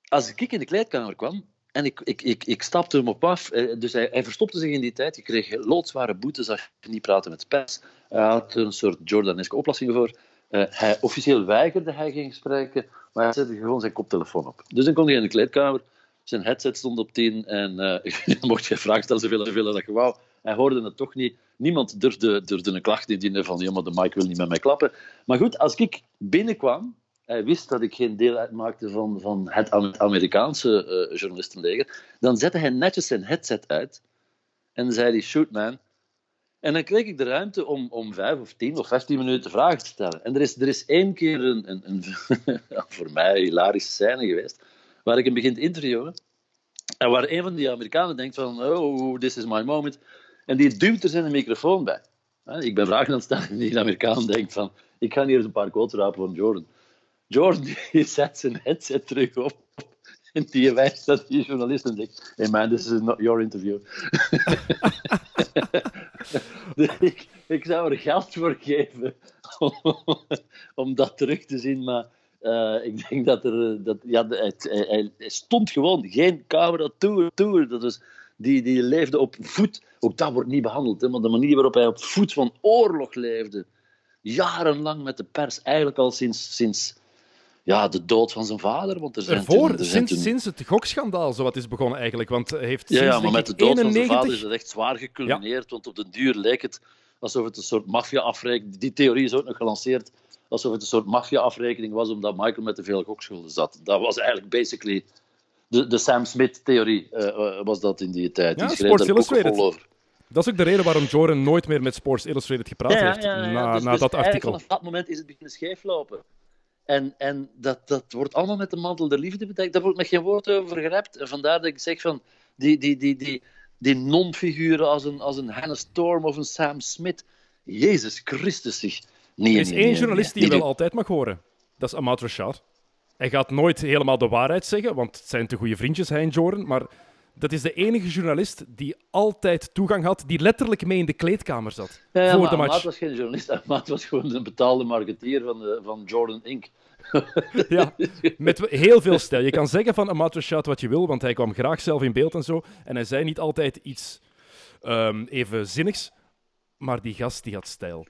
als ik in de kleedkamer kwam en ik, ik, ik, ik stapte hem op af, eh, dus hij, hij verstopte zich in die tijd. Je kreeg loodzware boetes als je niet praatte met pers. Hij had een soort Jordaneske oplossing voor. Uh, hij, officieel weigerde hij geen gesprekken, maar hij zette gewoon zijn koptelefoon op. Dus dan kon hij in de kleedkamer, zijn headset stond op 10 en <laughs> uh, mocht je vragen stellen zoveel, zoveel dat je wou. Hij hoorde het toch niet. Niemand durfde, durfde een klacht indienen van ja, maar de mic wil niet met mij klappen. Maar goed, als ik binnenkwam hij wist dat ik geen deel uitmaakte van, van het Amerikaanse uh, journalistenleger, dan zette hij netjes zijn headset uit en zei hij, shoot man. En dan kreeg ik de ruimte om, om vijf of tien of vijftien minuten vragen te stellen. En er is, er is één keer een, een, <laughs> voor mij hilarische scène geweest, waar ik hem begin te interviewen. En waar een van die Amerikanen denkt van, oh, this is my moment. En die duwt er zijn microfoon bij. Ik ben vragen aan het stellen en die Amerikaan denkt van, ik ga hier eens een paar quotes rapen van Jordan. George <laughs> die zet zijn headset terug op. Die wijst dat die journalist en Hey man, this is not your interview. <laughs> ik, ik, zou er geld voor geven om, dat terug te zien, maar uh, ik denk dat er. Dat, ja, het, hij, stond gewoon geen camera tour. tour. Dat was, die, die leefde op voet. Ook dat wordt niet behandeld, hè, maar de manier waarop hij op voet van oorlog leefde. Jarenlang met de pers, eigenlijk al sinds, sinds ja, de dood van zijn vader. Want er zijn Ervoor, er zijn sinds, sinds het gokschandaal, zo wat is begonnen eigenlijk. Want heeft ja, sinds, ja maar met de dood 91... van zijn vader is het echt zwaar geculmineerd. Ja. Want op den duur leek het alsof het een soort maffia-afrekening... Die theorie is ook nog gelanceerd. Alsof het een soort maffia-afrekening was omdat Michael met te veel gokschulden zat. Dat was eigenlijk basically... De, de Sam Smith-theorie uh, was dat in die tijd. Ja, die Sports Illustrated. Over. Dat is ook de reden waarom Jordan nooit meer met Sports Illustrated gepraat ja, heeft. Ja, ja, na, dus, na dus dat artikel. Vanaf dat moment is het beginnen scheeflopen. En, en dat, dat wordt allemaal met de mantel der liefde bedekt. Daar wordt met geen woord over gerept. En vandaar dat ik zeg van die, die, die, die, die non-figuren als een, als een Hannah Storm of een Sam Smith. Jezus Christus zich. Nee, er is nee, één nee, journalist die je wel altijd mag horen. Dat is Amat Rashad. Hij gaat nooit helemaal de waarheid zeggen, want het zijn te goede vriendjes, hij en Jordan. Maar dat is de enige journalist die altijd toegang had, die letterlijk mee in de kleedkamer zat. Ja, ja, voor maar de match. Amaat was geen journalist, Amaat was gewoon een betaalde marketeer van, de, van Jordan Inc. <laughs> <laughs> ja, met heel veel stijl. Je kan zeggen van Amat Rashad wat je wil, want hij kwam graag zelf in beeld en zo. En hij zei niet altijd iets um, even zinnigs, maar die gast die had stijl.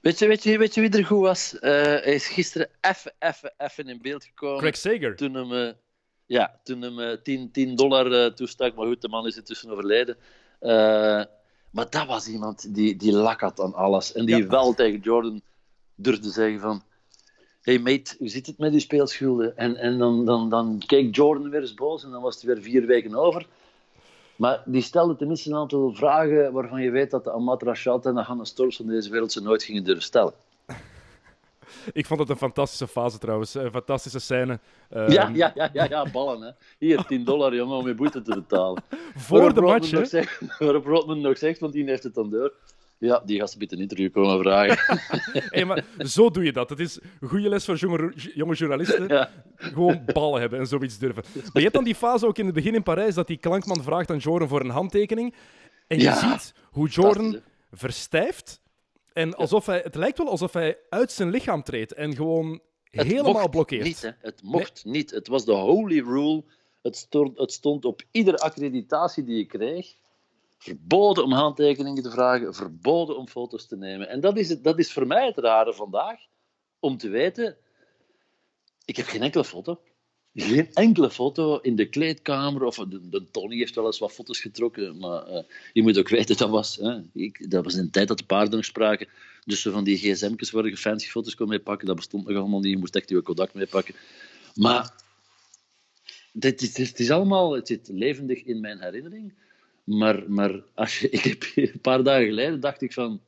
Weet je, weet je, weet je wie er goed was? Uh, hij is gisteren even, even, even in beeld gekomen. Craig Sager. Toen hem, uh, ja, toen hem uh, 10, 10 dollar uh, toestak, maar goed, de man is intussen overleden. maar dat was iemand die, die lak had aan alles. En die ja. wel tegen Jordan durfde zeggen van... Hey mate, hoe zit het met die speelschulden? En, en dan, dan, dan keek Jordan weer eens boos en dan was het weer vier weken over. Maar die stelde tenminste een aantal vragen waarvan je weet dat de Amat Rashad en de Hannes Storms van deze wereld ze nooit gingen durven stellen. <laughs> Ik vond het een fantastische fase trouwens. Een fantastische scène. Um... Ja, ja, ja, ja, ja, ballen. Hè. Hier, 10 dollar jongen, om je boete te betalen. <laughs> Voor waarop de match, hè? Zegt, <laughs> waarop Rodman nog zegt, want die heeft het dan door. Ja, die gasten bieden een interview komen vragen. hey, maar zo doe je dat. Het is een goede les voor jonge, jonge journalisten. Ja. Gewoon ballen hebben en zoiets durven. Maar je hebt dan die fase ook in het begin in Parijs dat die klankman vraagt aan Jordan voor een handtekening. En je Ja. ziet hoe Jordan verstijft En alsof hij, het lijkt wel alsof hij uit zijn lichaam treedt en gewoon Het helemaal mocht blokkeert. Niet, hè. Het mocht niet. Het was de holy rule. Het stond, het stond op iedere accreditatie die je kreeg. Verboden om handtekeningen te vragen, verboden om foto's te nemen. En dat is, het, dat is voor mij het rare vandaag, om te weten, ik heb geen enkele foto. Geen enkele foto in de kleedkamer, of de, de Tony heeft wel eens wat foto's getrokken, maar eh, je moet ook weten, dat was, hè, ik, dat was in de tijd dat de paarden nog spraken, dus van die gsm'tjes waar je fancy foto's kon meepakken, dat bestond nog allemaal niet, je moest echt je Kodak meepakken. Maar dit, is- het is allemaal, het zit levendig in mijn herinnering, maar, maar als je, <laughs> ik heb een paar dagen geleden dacht ik van,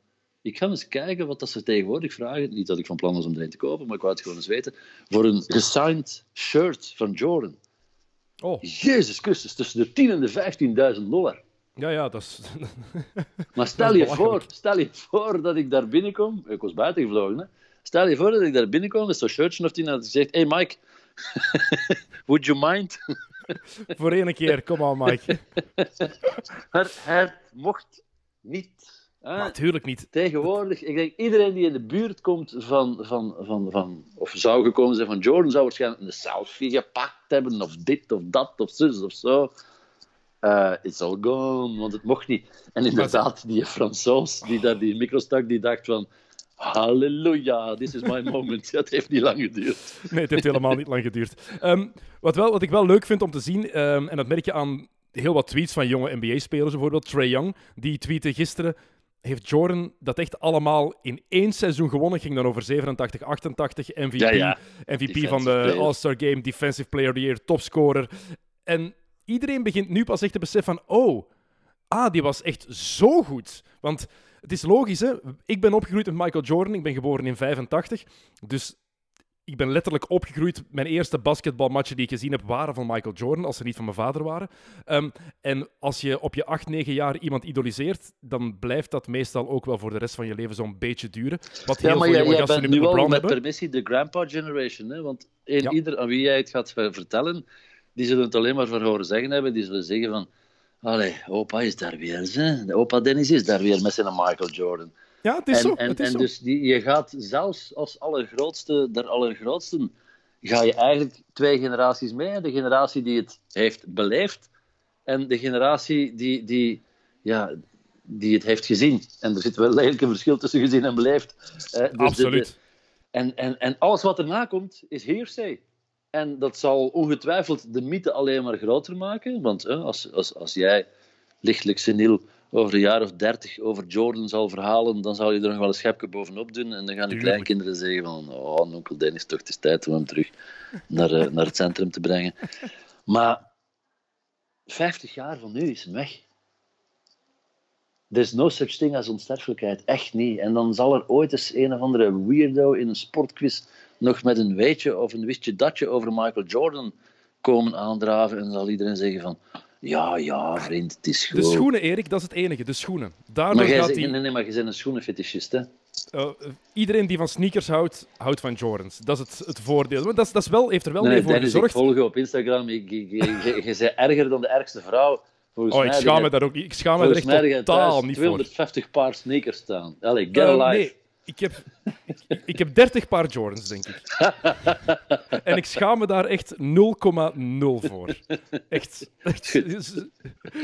ik ga eens kijken wat dat ze tegenwoordig vragen. Niet dat ik van plan was om er een te kopen, maar ik wou het gewoon eens weten. Voor een gesigned shirt van Jordan. Oh, Jezus Christus, tussen de 10 en de 15.000 dollar. ja, ja, dat is... Maar <laughs> stel is je, voor, stel je voor dat ik daar binnenkom. Ik was buiten gevlogen, hè. Stel je voor dat ik daar binnenkom met zo'n shirtje of tien en dat ik zeg: Hey Mike, <laughs> would you mind? <laughs> Voor één keer, kom aan, Mike. Het mocht niet. Natuurlijk niet. Tegenwoordig, ik denk iedereen die in de buurt komt van, van, van, van of zou gekomen zijn van Jordan, zou waarschijnlijk een selfie gepakt hebben, of dit of dat, of zus of zo. Eh it's all gone, want het mocht niet. En inderdaad, die Fransoos die daar die micro stak, die dacht van, halleluja, this is my moment. <laughs> Dat heeft niet lang geduurd. Nee, het heeft helemaal niet lang geduurd. Ehm, wat, wel, wat ik wel leuk vind om te zien, ehm, en dat merk je aan heel wat tweets van jonge NBA-spelers, bijvoorbeeld Trey Young, die tweette gisteren. Heeft Jordan dat echt allemaal in één seizoen gewonnen? Ging dan over 87, 88, MVP, Ja, ja. MVP van de. All-Star Game, Defensive Player of the Year, topscorer. En iedereen begint nu pas echt te beseffen van, oh, ah, die was echt zo goed. Want het is logisch, hè. Ik ben opgegroeid met Michael Jordan. Ik ben geboren in 85. Dus ik ben letterlijk opgegroeid. Mijn eerste basketbalmatchen die ik gezien heb waren van Michael Jordan, als ze niet van mijn vader waren. Ehm, en als je op je 8, 9 jaar iemand idoliseert, dan blijft dat meestal ook wel voor de rest van je leven zo'n beetje duren. Wat heel Ja, maar veel jij, jij bent nu met al LeBron met hebben. permissie de grandpa generation. Hè? Want een, Ja. ieder aan wie jij het gaat ver- vertellen, die zullen het alleen maar voor horen zeggen hebben. Die zullen zeggen van, allee, opa is daar weer. Hè? De Opa Dennis is daar weer met zijn Michael Jordan. Ja, het is en zo. en, het is en zo. dus die, je gaat zelfs als allergrootste der allergrootsten, ga je eigenlijk twee generaties mee. De generatie die het heeft beleefd en de generatie die, die, ja, die het heeft gezien. En er zit wel eigenlijk een verschil tussen gezien en beleefd. Eh, dus de- de- Absoluut. en, en, en alles wat erna komt, is hearsay. En dat zal ongetwijfeld de mythe alleen maar groter maken. Want hè, als, als, als jij lichtelijk seniel over een jaar of dertig over Jordan zal verhalen, dan zal je er nog wel een schepje bovenop doen. En dan gaan de kleinkinderen zeggen van, oh, onkel Dennis, toch, het is tijd om hem terug naar, eh, naar het centrum te brengen. <laughs> Maar 50 jaar van nu is hem weg. There's no such thing as onsterfelijkheid. Echt niet. En dan zal er ooit eens een of andere weirdo in een sportquiz nog met een weetje of een wistje datje over Michael Jordan komen aandraven. En dan zal iedereen zeggen van... Ja, ja, vriend, het is goed. De schoenen, Erik, dat is het enige. De schoenen. Daardoor Maar jij gaat zegt, die... nee, nee, maar je bent een schoenenfetischist, hè? Eh, iedereen die van sneakers houdt, houdt van Jordans. Dat is het, het voordeel. Maar dat, is, dat is wel, heeft er wel Nee, mee voor Dennis, ik gezorgd. volg je op Instagram. Je, je, je, je, bent erger dan de ergste vrouw. Volgens Oh, ik schaam me daar ook niet. Ik schaam me er echt totaal niet 250 paar sneakers staan. Allee, get voor. Eh, alive. nee, ik heb, ik, ik heb 30 paar Jordans, denk ik. <laughs> en ik schaam me daar echt 0,0 voor. Echt,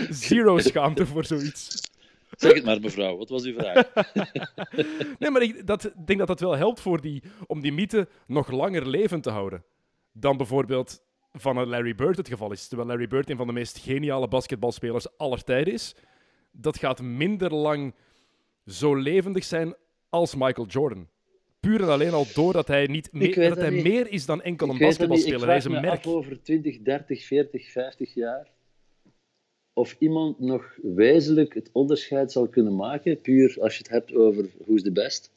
zero schaamte voor zoiets. Zeg het maar, mevrouw. Wat was uw vraag? <laughs> Nee, maar ik dat, denk dat dat wel helpt voor die, om die mythe nog langer levend te houden. Dan bijvoorbeeld van een Larry Bird het geval is. Terwijl Larry Bird een van de meest geniale basketbalspelers aller tijden is. Dat gaat minder lang zo levendig zijn als Michael Jordan. Puur en alleen al doordat hij, niet me- weet dat hij niet. meer is dan enkel een Ik basketbalspeler. Hij is een me merk. af over 20, 30, 40, 50 jaar of iemand nog wezenlijk het onderscheid zal kunnen maken, puur als je het hebt over who's the best,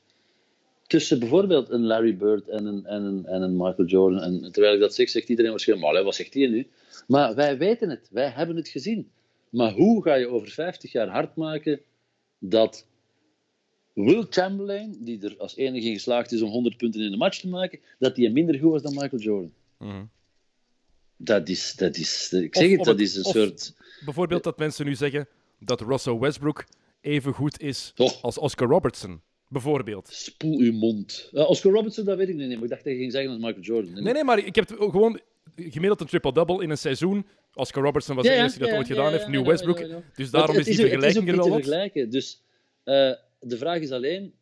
tussen bijvoorbeeld een Larry Bird en een, en een, en een Michael Jordan. En terwijl ik dat zeg, zegt iedereen waarschijnlijk, maar wat zegt hij nu? Maar wij weten het, wij hebben het gezien. Maar hoe ga je over 50 jaar hard maken dat Will Chamberlain, die er als enige in geslaagd is om 100 punten in de match te maken, dat hij minder goed was dan Michael Jordan? Mhm. Dat is, dat is, ik zeg Of- het, dat het- is een of- soort. Bijvoorbeeld dat mensen nu zeggen dat Russell Westbrook even goed is Oh. als Oscar Robertson. Bijvoorbeeld. Spoel uw mond. Uh, Oscar Robertson, dat weet ik niet, maar ik dacht dat je ging zeggen als Michael Jordan. Nee, nee, maar ik heb gewoon gemiddeld een triple-double in een seizoen. Oscar Robertson was de eerste die dat ooit gedaan heeft, nu Westbrook. Dus daarom is die vergelijking er wel wat. vergelijken. Dus uh, de vraag is alleen,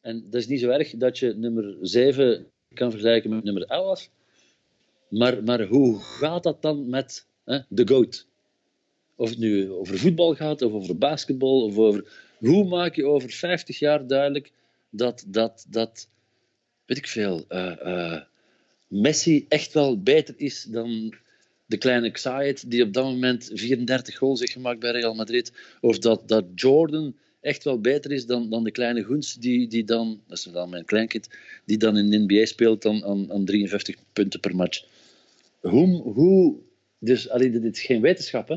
en dat is niet zo erg dat je nummer 7 kan vergelijken met nummer 11, maar, maar hoe gaat dat dan met de GOAT? Of het nu over voetbal gaat, of over basketbal, of over... Hoe maak je over 50 jaar duidelijk dat, dat, dat weet ik veel, uh, uh, Messi echt wel beter is dan de kleine Xayet, die op dat moment 34 goals heeft gemaakt bij Real Madrid. Of dat, dat Jordan echt wel beter is dan, dan de kleine Goens, die, die dan, dat is dan mijn kleinkind, die dan in de NBA speelt dan aan, aan 53 punten per match. Hoe, hoe dus allee, dit is geen wetenschap, hè?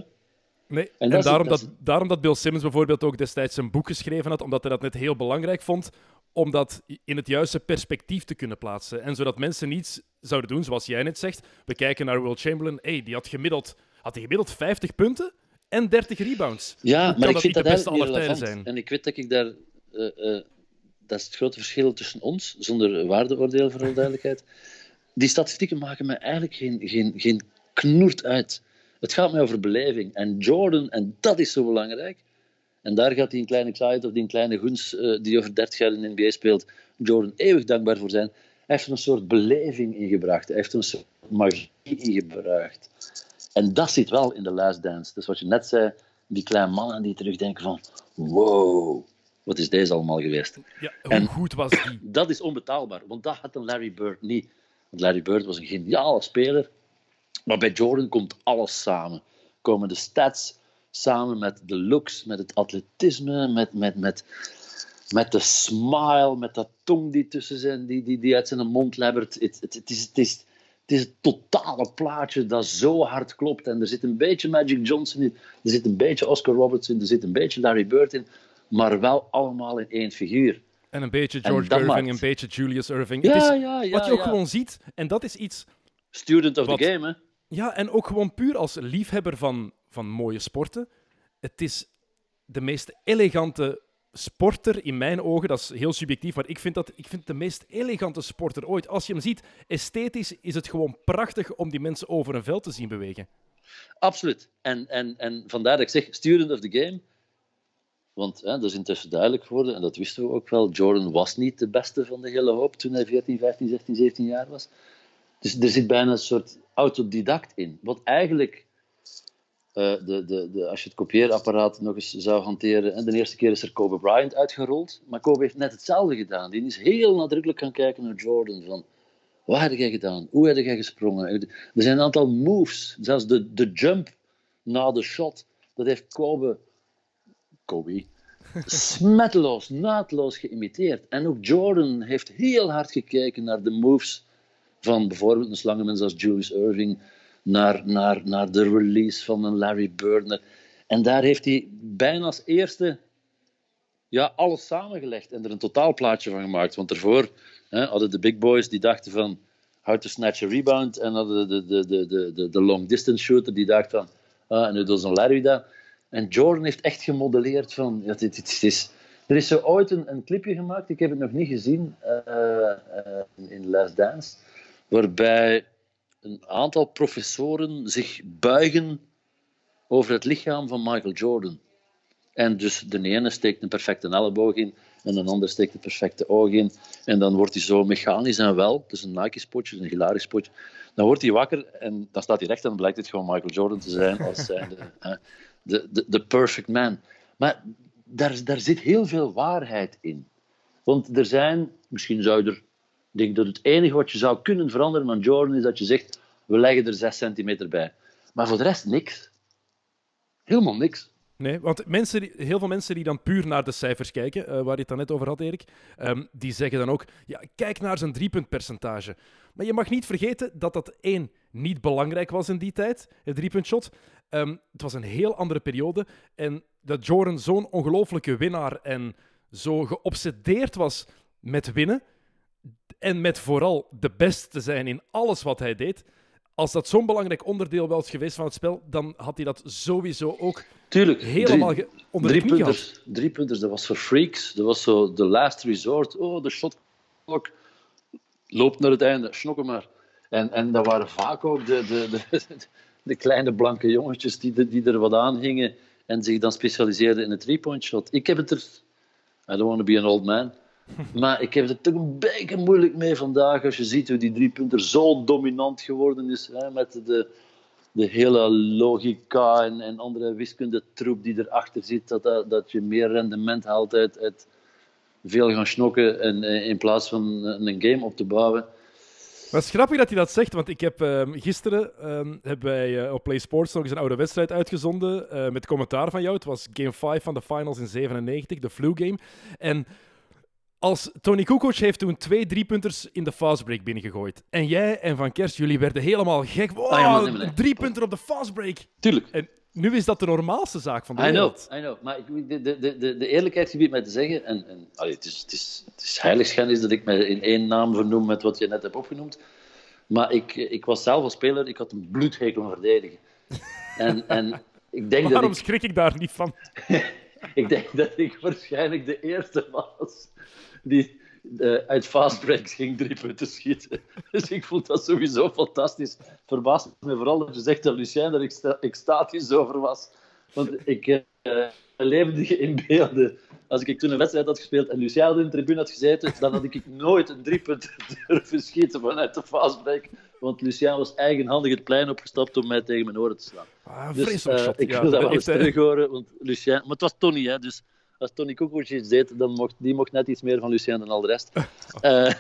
Nee, en, daarom, dat, daarom dat Bill Simmons bijvoorbeeld ook destijds een boek geschreven had, omdat hij dat net heel belangrijk vond om dat in het juiste perspectief te kunnen plaatsen. En zodat mensen niets zouden doen, zoals jij net zegt. We kijken naar Will Chamberlain. hey, die had gemiddeld, had hij gemiddeld 50 punten en 30 rebounds. Ja, maar ik vind dat aller tijden zijn. En ik weet dat ik daar... Uh, uh, dat is het grote verschil tussen ons, zonder waardeoordeel voor de duidelijkheid. Die statistieken maken me eigenlijk geen, geen, geen knoert uit. Het gaat mij over beleving. En Jordan, en dat is zo belangrijk, en daar gaat die kleine Xayet of die kleine Guns, uh, die over 30 jaar in de NBA speelt, Jordan eeuwig dankbaar voor zijn. Hij heeft een soort beleving ingebracht. Hij heeft een soort magie ingebracht. En dat zit wel in de Last Dance. Dus wat je net zei, die kleine mannen die terugdenken van... Wow, wat is deze allemaal geweest? Ja, hoe en goed was die? <clears throat> Dat is onbetaalbaar, want dat had een Larry Bird niet. Want Larry Bird was een geniale speler. Maar bij Jordan komt alles samen. Komen de stats, samen met de looks, met het atletisme, met, met, met, met de smile, met dat tong die tussen zijn, die, die, die uit zijn mond lebbert. Het, het, het, is, het, is, het is het totale plaatje dat zo hard klopt. En er zit een beetje Magic Johnson in, er zit een beetje Oscar Robertson in, er zit een beetje Larry Bird in, maar wel allemaal in één figuur. En een beetje George Irving, een beetje Julius Irving. Ja, het is, ja, ja, wat je ook gewoon ziet, en dat is iets... Student of the game, hè? Ja, en ook gewoon puur als liefhebber van, van mooie sporten. Het is de meest elegante sporter in mijn ogen. Dat is heel subjectief, maar ik vind, dat, ik vind de meest elegante sporter ooit. Als je hem ziet, esthetisch is het gewoon prachtig om die mensen over een veld te zien bewegen. Absoluut. En, en, en vandaar dat ik zeg, student of the game. Want hè, dat is intussen duidelijk geworden, en dat wisten we ook wel. Jordan was niet de beste van de hele hoop toen hij 14, 15, 16, 17 jaar was. Dus er zit bijna een soort autodidact in. Wat eigenlijk, de, de, de, als je het kopieerapparaat nog eens zou hanteren, en de eerste keer is er Kobe Bryant uitgerold, maar Kobe heeft net hetzelfde gedaan. Die is heel nadrukkelijk gaan kijken naar Jordan. Van, wat heb jij gedaan? Hoe heb jij gesprongen? Er zijn een aantal moves, zelfs de, de jump na de shot, dat heeft Kobe, Kobe <laughs> smetteloos, naadloos geïmiteerd. En ook Jordan heeft heel hard gekeken naar de moves van bijvoorbeeld een slangenmens als Julius Irving naar, naar, naar de release van een Larry Bird. En daar heeft hij bijna als eerste ja, alles samengelegd en er een totaalplaatje van gemaakt. Want daarvoor hè, hadden de big boys die dachten van how to snatch a rebound en hadden de, de, de, de, de, de long distance shooter die dacht van ah, en nu doet zo'n Larry dat. En Jordan heeft echt gemodelleerd van ja, dit, dit, is, er is zo ooit een, een clipje gemaakt, ik heb het nog niet gezien uh, uh, in Last Dance waarbij een aantal professoren zich buigen over het lichaam van Michael Jordan. En dus de ene steekt een perfecte elleboog in en de ander steekt een perfecte oog in. En dan wordt hij zo mechanisch en wel, dus een Nike-spotje, een hilarisch spotje. Dan wordt hij wakker en dan staat hij recht en dan blijkt het gewoon Michael Jordan te zijn als zijnde de, de, de perfect man. Maar daar, daar zit heel veel waarheid in. Want er zijn, misschien zou er ik denk dat het enige wat je zou kunnen veranderen aan Jordan is dat je zegt, we leggen er 6 centimeter bij. Maar voor de rest niks. Helemaal niks. Nee, want mensen, heel veel mensen die dan puur naar de cijfers kijken, uh, waar je het dan net over had, Erik, um, die zeggen dan ook, ja, kijk naar zijn driepuntpercentage. Maar je mag niet vergeten dat dat één, niet belangrijk was in die tijd, het driepuntshot. Um, het was een heel andere periode. En dat Jordan zo'n ongelofelijke winnaar en zo geobsedeerd was met winnen, en met vooral de beste te zijn in alles wat hij deed. als dat zo'n belangrijk onderdeel was geweest van het spel, dan had hij dat sowieso ook Tuurlijk. helemaal drie, onder drie de knie gehad. drie punters, dat was voor freaks. Dat was zo de last resort. Oh, de shot clock loopt naar het einde, snokken maar. En, en dat waren vaak ook de, de, de, <laughs> de kleine blanke jongetjes die, die er wat aan hingen en zich dan specialiseerden in het three-point shot. Ik heb het er... I don't want to be an old man. Maar ik heb het toch een beetje moeilijk mee vandaag als je ziet hoe die driepunter zo dominant geworden is. Hè, met de, de hele logica en, en andere wiskundetroep die erachter zit. Dat, dat, je meer rendement haalt uit, veel gaan snokken en, eh, in plaats van een game op te bouwen. Maar het is grappig dat hij dat zegt, want ik heb ehm, gisteren ehm, hebben wij eh, op Play Sports nog eens een oude wedstrijd uitgezonden eh, met commentaar van jou. Het was game 5 van de finals in 97, de flu game. En als Tony Kukoc heeft toen twee driepunters in de fastbreak binnengegooid. En jij en Van Kers, jullie werden helemaal gek. Wow, Ah, ja, een driepunter op de fastbreak. Tuurlijk. En nu is dat de normaalste zaak van de I know, wereld. I know. Maar ik, de, de, de, de, eerlijkheid gebied mij te zeggen, en, en allee, het, is, het, is, het is heiligschennis dat ik me in één naam vernoem met wat je net hebt opgenoemd. Maar ik, ik was zelf als speler, ik had een bloedhekel aan verdedigen. En, en ik denk dat Waarom ik, schrik ik daar niet van? <laughs> <laughs> ik denk dat ik waarschijnlijk de eerste was die eh, uit fast breaks ging drie punten schieten. <laughs> Dus ik vond dat sowieso fantastisch. Verbaast me vooral dat je zegt dat Lucien exta- extatisch over was. Want ik eh, leefde in beelden. Als ik toen een wedstrijd had gespeeld en Lucien in de tribune had gezeten, dan had ik nooit een drie punten <laughs> durven schieten vanuit de fast break. Want Lucien was eigenhandig het plein opgestapt om mij tegen mijn oren te slaan. Ah, Dus shot. ik Ja, wil dat wel eens terug horen, want Lucien... Maar het was Tony, hè, dus als Tony Kukoc iets deed, dan mocht die mocht net iets meer van Lucien dan al de rest. <laughs> Eh,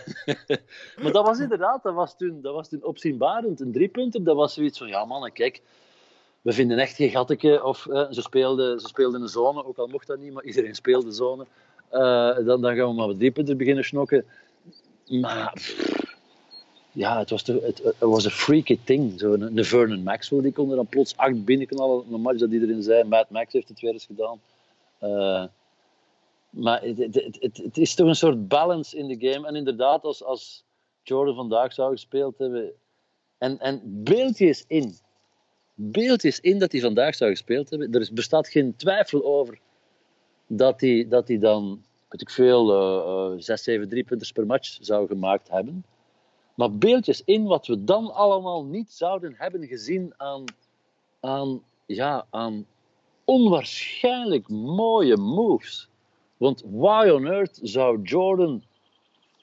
<laughs> maar dat was inderdaad, dat was toen, dat was toen opzienbarend. Een driepunter, dat was zoiets van, ja mannen, kijk, we vinden echt geen gatteke. Of eh, ze, speelden, ze speelden een zone, ook al mocht dat niet, maar iedereen speelde zone. Dan, dan gaan we maar wat driepunter beginnen snokken. Maar pff, ja, het was, te, het, was een freaky thing. Zo een, een Vernon Maxwell, die kon er dan plots acht binnenknallen. Een match dat iedereen zei. Matt Max heeft het weer eens gedaan. Eh, maar het, het, het, is toch een soort balance in de game. En inderdaad, als, als Jordan vandaag zou gespeeld hebben. En, en beeld je eens in. Beeld je eens in dat hij vandaag zou gespeeld hebben. Er bestaat geen twijfel over dat hij, dat hij dan, weet ik veel, eh, eh, zes, zeven driepunters per match zou gemaakt hebben. Maar beeld je eens in wat we dan allemaal niet zouden hebben gezien aan, aan, ja, aan onwaarschijnlijk mooie moves. Want why on earth zou Jordan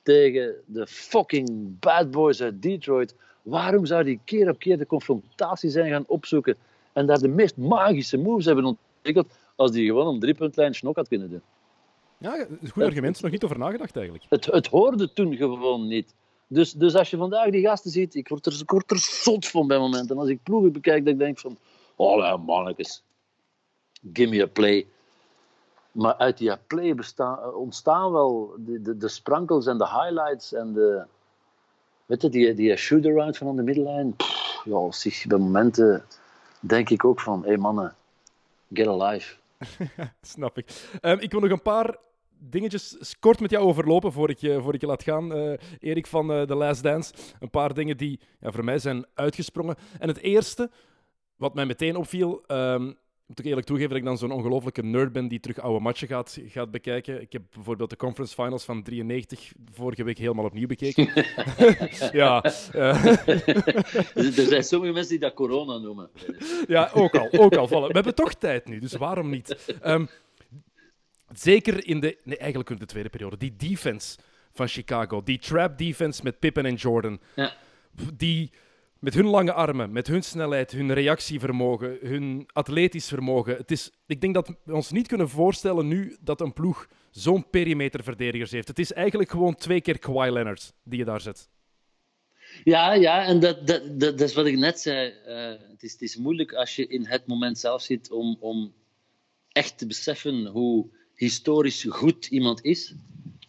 tegen de fucking bad boys uit Detroit, waarom zou hij keer op keer de confrontatie zijn gaan opzoeken en daar de meest magische moves hebben ontwikkeld als die gewoon om driepuntlijn snok had kunnen doen? Ja, dat is een goed argument. Is nog niet over nagedacht eigenlijk. Het, het hoorde toen gewoon niet. Dus, dus als je vandaag die gasten ziet, ik word er, ik zot van bij momenten. En als ik ploegen bekijk, ik denk van, oh ja, mannetjes, give me a play. Maar uit die play bestaan, ontstaan wel de, de, de sprankels en de highlights en de, weet je, die, die shoot-around van aan de middenlijn. Pff, ja, zich, bij momenten denk ik ook van, hé hey mannen, get alive. <laughs> Snap ik. Ehm, ik wil nog een paar dingetjes kort met jou overlopen voor ik je, voor ik je laat gaan, eh, Erik van eh, The Last Dance. Een paar dingen die ja, voor mij zijn uitgesprongen. En het eerste, wat mij meteen opviel, ehm, moet ik eerlijk toegeven dat ik dan zo'n ongelofelijke nerd ben die terug oude matchen gaat, gaat bekijken. Ik heb bijvoorbeeld de conference finals van 93 vorige week helemaal opnieuw bekeken. <laughs> <laughs> ja, eh, <laughs> er zijn sommige mensen die dat corona noemen. ja, ook al. Ook al vallen. We hebben toch tijd nu, dus waarom niet? Ehm, zeker in de... Nee, eigenlijk in de tweede periode. Die defense van Chicago. Die trap defense met Pippen en Jordan. Ja. Die met hun lange armen, met hun snelheid, hun reactievermogen, hun atletisch vermogen. Het is, ik denk dat we ons niet kunnen voorstellen nu dat een ploeg zo'n perimeterverdedigers heeft. Het is eigenlijk gewoon twee keer Kawhi Leonard die je daar zet. Ja, ja, en dat, dat, dat, dat is wat ik net zei. Eh, het, is, het is moeilijk als je in het moment zelf zit om, om echt te beseffen hoe historisch goed iemand is.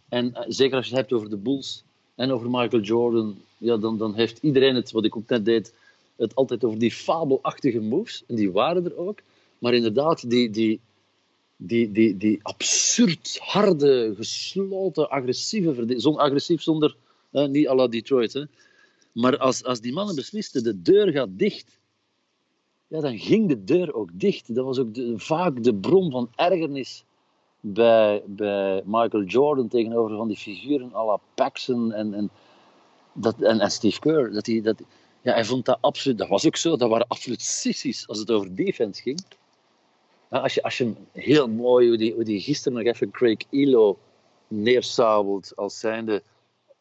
En eh, zeker als je het hebt over de Bulls en over Michael Jordan, ja, dan, dan heeft iedereen het, wat ik ook net deed, het altijd over die fabelachtige moves. En die waren er ook. Maar inderdaad, die, die, die, die, die absurd harde, gesloten, agressieve verdediging. Zon, agressief zonder, niet à la Detroit, hè. Maar als, als die mannen beslisten, de deur gaat dicht, ja, dan ging de deur ook dicht. Dat was ook vaak de bron van ergernis bij, bij Michael Jordan tegenover van die figuren à la Paxson en, en, dat, en, en Steve Kerr. Dat hij, dat, ja, hij vond dat absoluut, dat was ook zo, dat waren absoluut sissies als het over defense ging. Ja, als, je, als je heel mooi, hoe die, hoe die gisteren nog even Craig Elo neersabelt als zijnde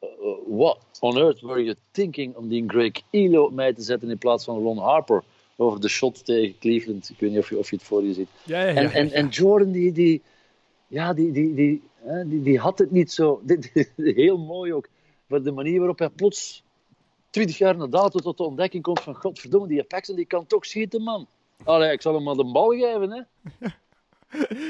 uh, what on earth were you thinking om die Greg Elo op mij te zetten in plaats van Ron Harper over de shot tegen Cleveland. Ik weet niet of je, of je het voor je ziet. Ja, ja, ja, en, en, en Jordan, die, die, ja, die, die, die, hè, die, die had het niet zo. <laughs> Heel mooi ook. Voor de manier waarop hij plots, twintig jaar na dato, tot de ontdekking komt van godverdomme, die Paxson die kan toch schieten, man. Allee, ik zal hem maar de bal geven, hè.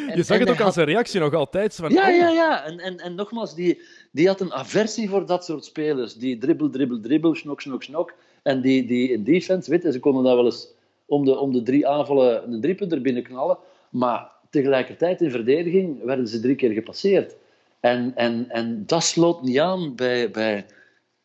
<laughs> je zag het ook aan zijn reactie nog altijd. Van, ja, oh. ja, ja. En, en, en nogmaals, die, die had een aversie voor dat soort spelers. Die dribbel, dribbel, dribbel, snok, snok, snok. En die, die in defense, weet je, ze konden daar wel eens om de, om de drie aanvallen een driepunter binnen knallen. Maar tegelijkertijd in verdediging werden ze drie keer gepasseerd. En, en, en dat sloot niet aan bij, bij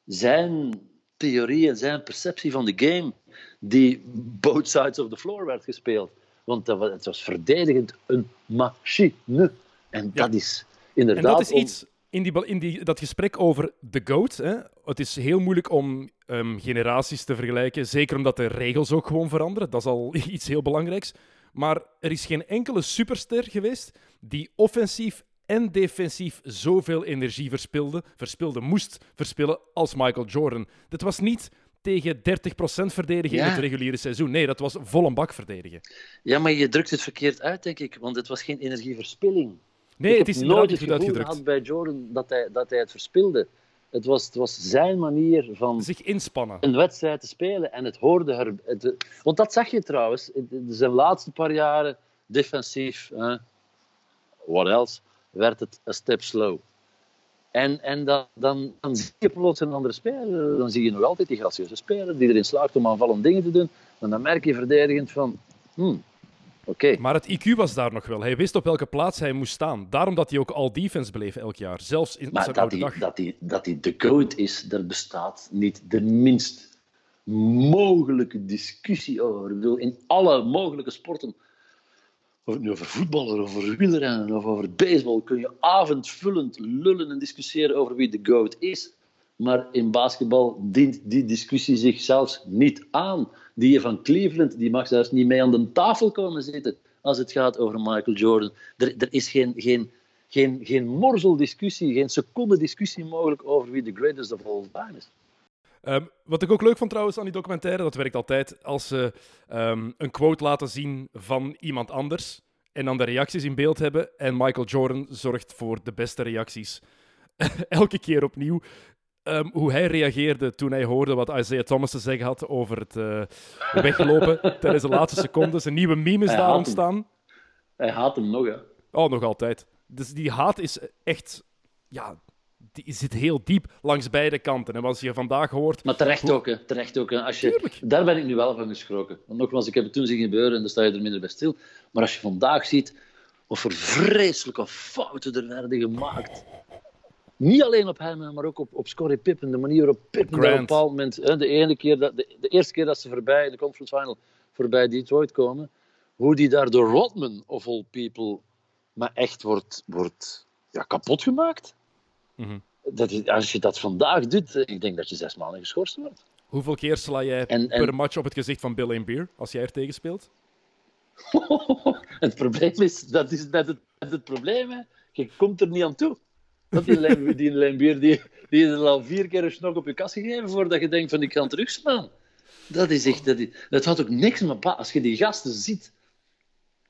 zijn theorie en zijn perceptie van de game, die both sides of the floor werd gespeeld. Want dat was, het was verdedigend een machine. En dat is inderdaad... En dat is iets in, die, in die, dat gesprek over de GOAT. Hè, het is heel moeilijk om ehm, generaties te vergelijken. Zeker omdat de regels ook gewoon veranderen. Dat is al <laughs> iets heel belangrijks. Maar er is geen enkele superster geweest die offensief en defensief zoveel energie verspilde, verspilde moest verspillen als Michael Jordan. Dit was niet tegen 30% verdedigen in het reguliere seizoen. Nee, dat was vol een bak verdedigen. Ja, maar je drukt het verkeerd uit, denk ik. Want het was geen energieverspilling. Nee, ik het is nooit het gevoel uitgedrukt. bij Jordan dat hij, dat hij het verspilde. Het was, het was zijn manier van Zich inspannen. een wedstrijd te spelen en het hoorde er. Het, want dat zag je trouwens. in Zijn laatste paar jaren defensief, eh, what else, werd het een step slow. En, en dan, dan, dan zie je plots een andere speler. Dan zie je nog altijd die gracieuze speler die erin slaagt om aanvallende dingen te doen. En dan merk je verdedigend van, hmm, Maar het IQ was daar nog wel. Hij wist op welke plaats hij moest staan. Daarom dat hij ook al defense bleef elk jaar. Zelfs in Maar zijn dat oude hij, dag. dat, hij, dat hij de goat is, daar bestaat niet de minst mogelijke discussie over. Ik bedoel, in alle mogelijke sporten, of het nu over voetballen, over wielrennen, of over baseball, kun je avondvullend lullen en discussiëren over wie de goat is. Maar in basketbal dient die discussie zich zelfs niet aan. Die van Cleveland die mag zelfs niet mee aan de tafel komen zitten als het gaat over Michael Jordan. Er, er is geen, geen, geen, geen morzeldiscussie, geen seconde discussie mogelijk over wie de greatest of all time is. Ehm, wat ik ook leuk vond trouwens aan die documentaire, dat werkt altijd als ze ehm, een quote laten zien van iemand anders en dan de reacties in beeld hebben. En Michael Jordan zorgt voor de beste reacties. <laughs> Elke keer opnieuw. Ehm, hoe hij reageerde toen hij hoorde wat Isaiah Thomas te zeggen had over het eh, weglopen <laughs> tijdens de laatste secondes. Een nieuwe meme is Hij daar hem. ontstaan. Hij haat hem nog, hè. Oh, nog altijd. Dus die haat is echt... Ja, die zit heel diep langs beide kanten. En als je vandaag hoort... Maar terecht ook, hè. Terecht ook hè. Als je, Tuurlijk. daar ben ik nu wel van geschrokken. Want nogmaals, ik heb het toen zien gebeuren en daar sta je er minder bij stil. Maar als je vandaag ziet of er vreselijke fouten er werden gemaakt. Niet alleen op hem, maar ook op, op Scottie Pippen. De manier waarop Pippen op een bepaald moment... Hè, de, ene keer dat, de, de eerste keer dat ze voorbij in de conference final voorbij Detroit komen, hoe die daar door Rodman, of all people, maar echt wordt, wordt ja, kapot gemaakt. Mhm. Dat, als je dat vandaag doet, eh, ik denk dat je zes maanden geschorst wordt. Hoeveel keer sla jij En- en- per match op het gezicht van Bill Beer als jij er tegen speelt? <laughs> het probleem is, dat is net het, het probleem. Hè. Je komt er niet aan toe. Dat die, lijn- die lijnbier, die, die is al vier keer een snok op je kast gegeven voordat je denkt van ik kan terugslaan. Dat is echt, dat, is, dat had ook niks met Als je die gasten ziet,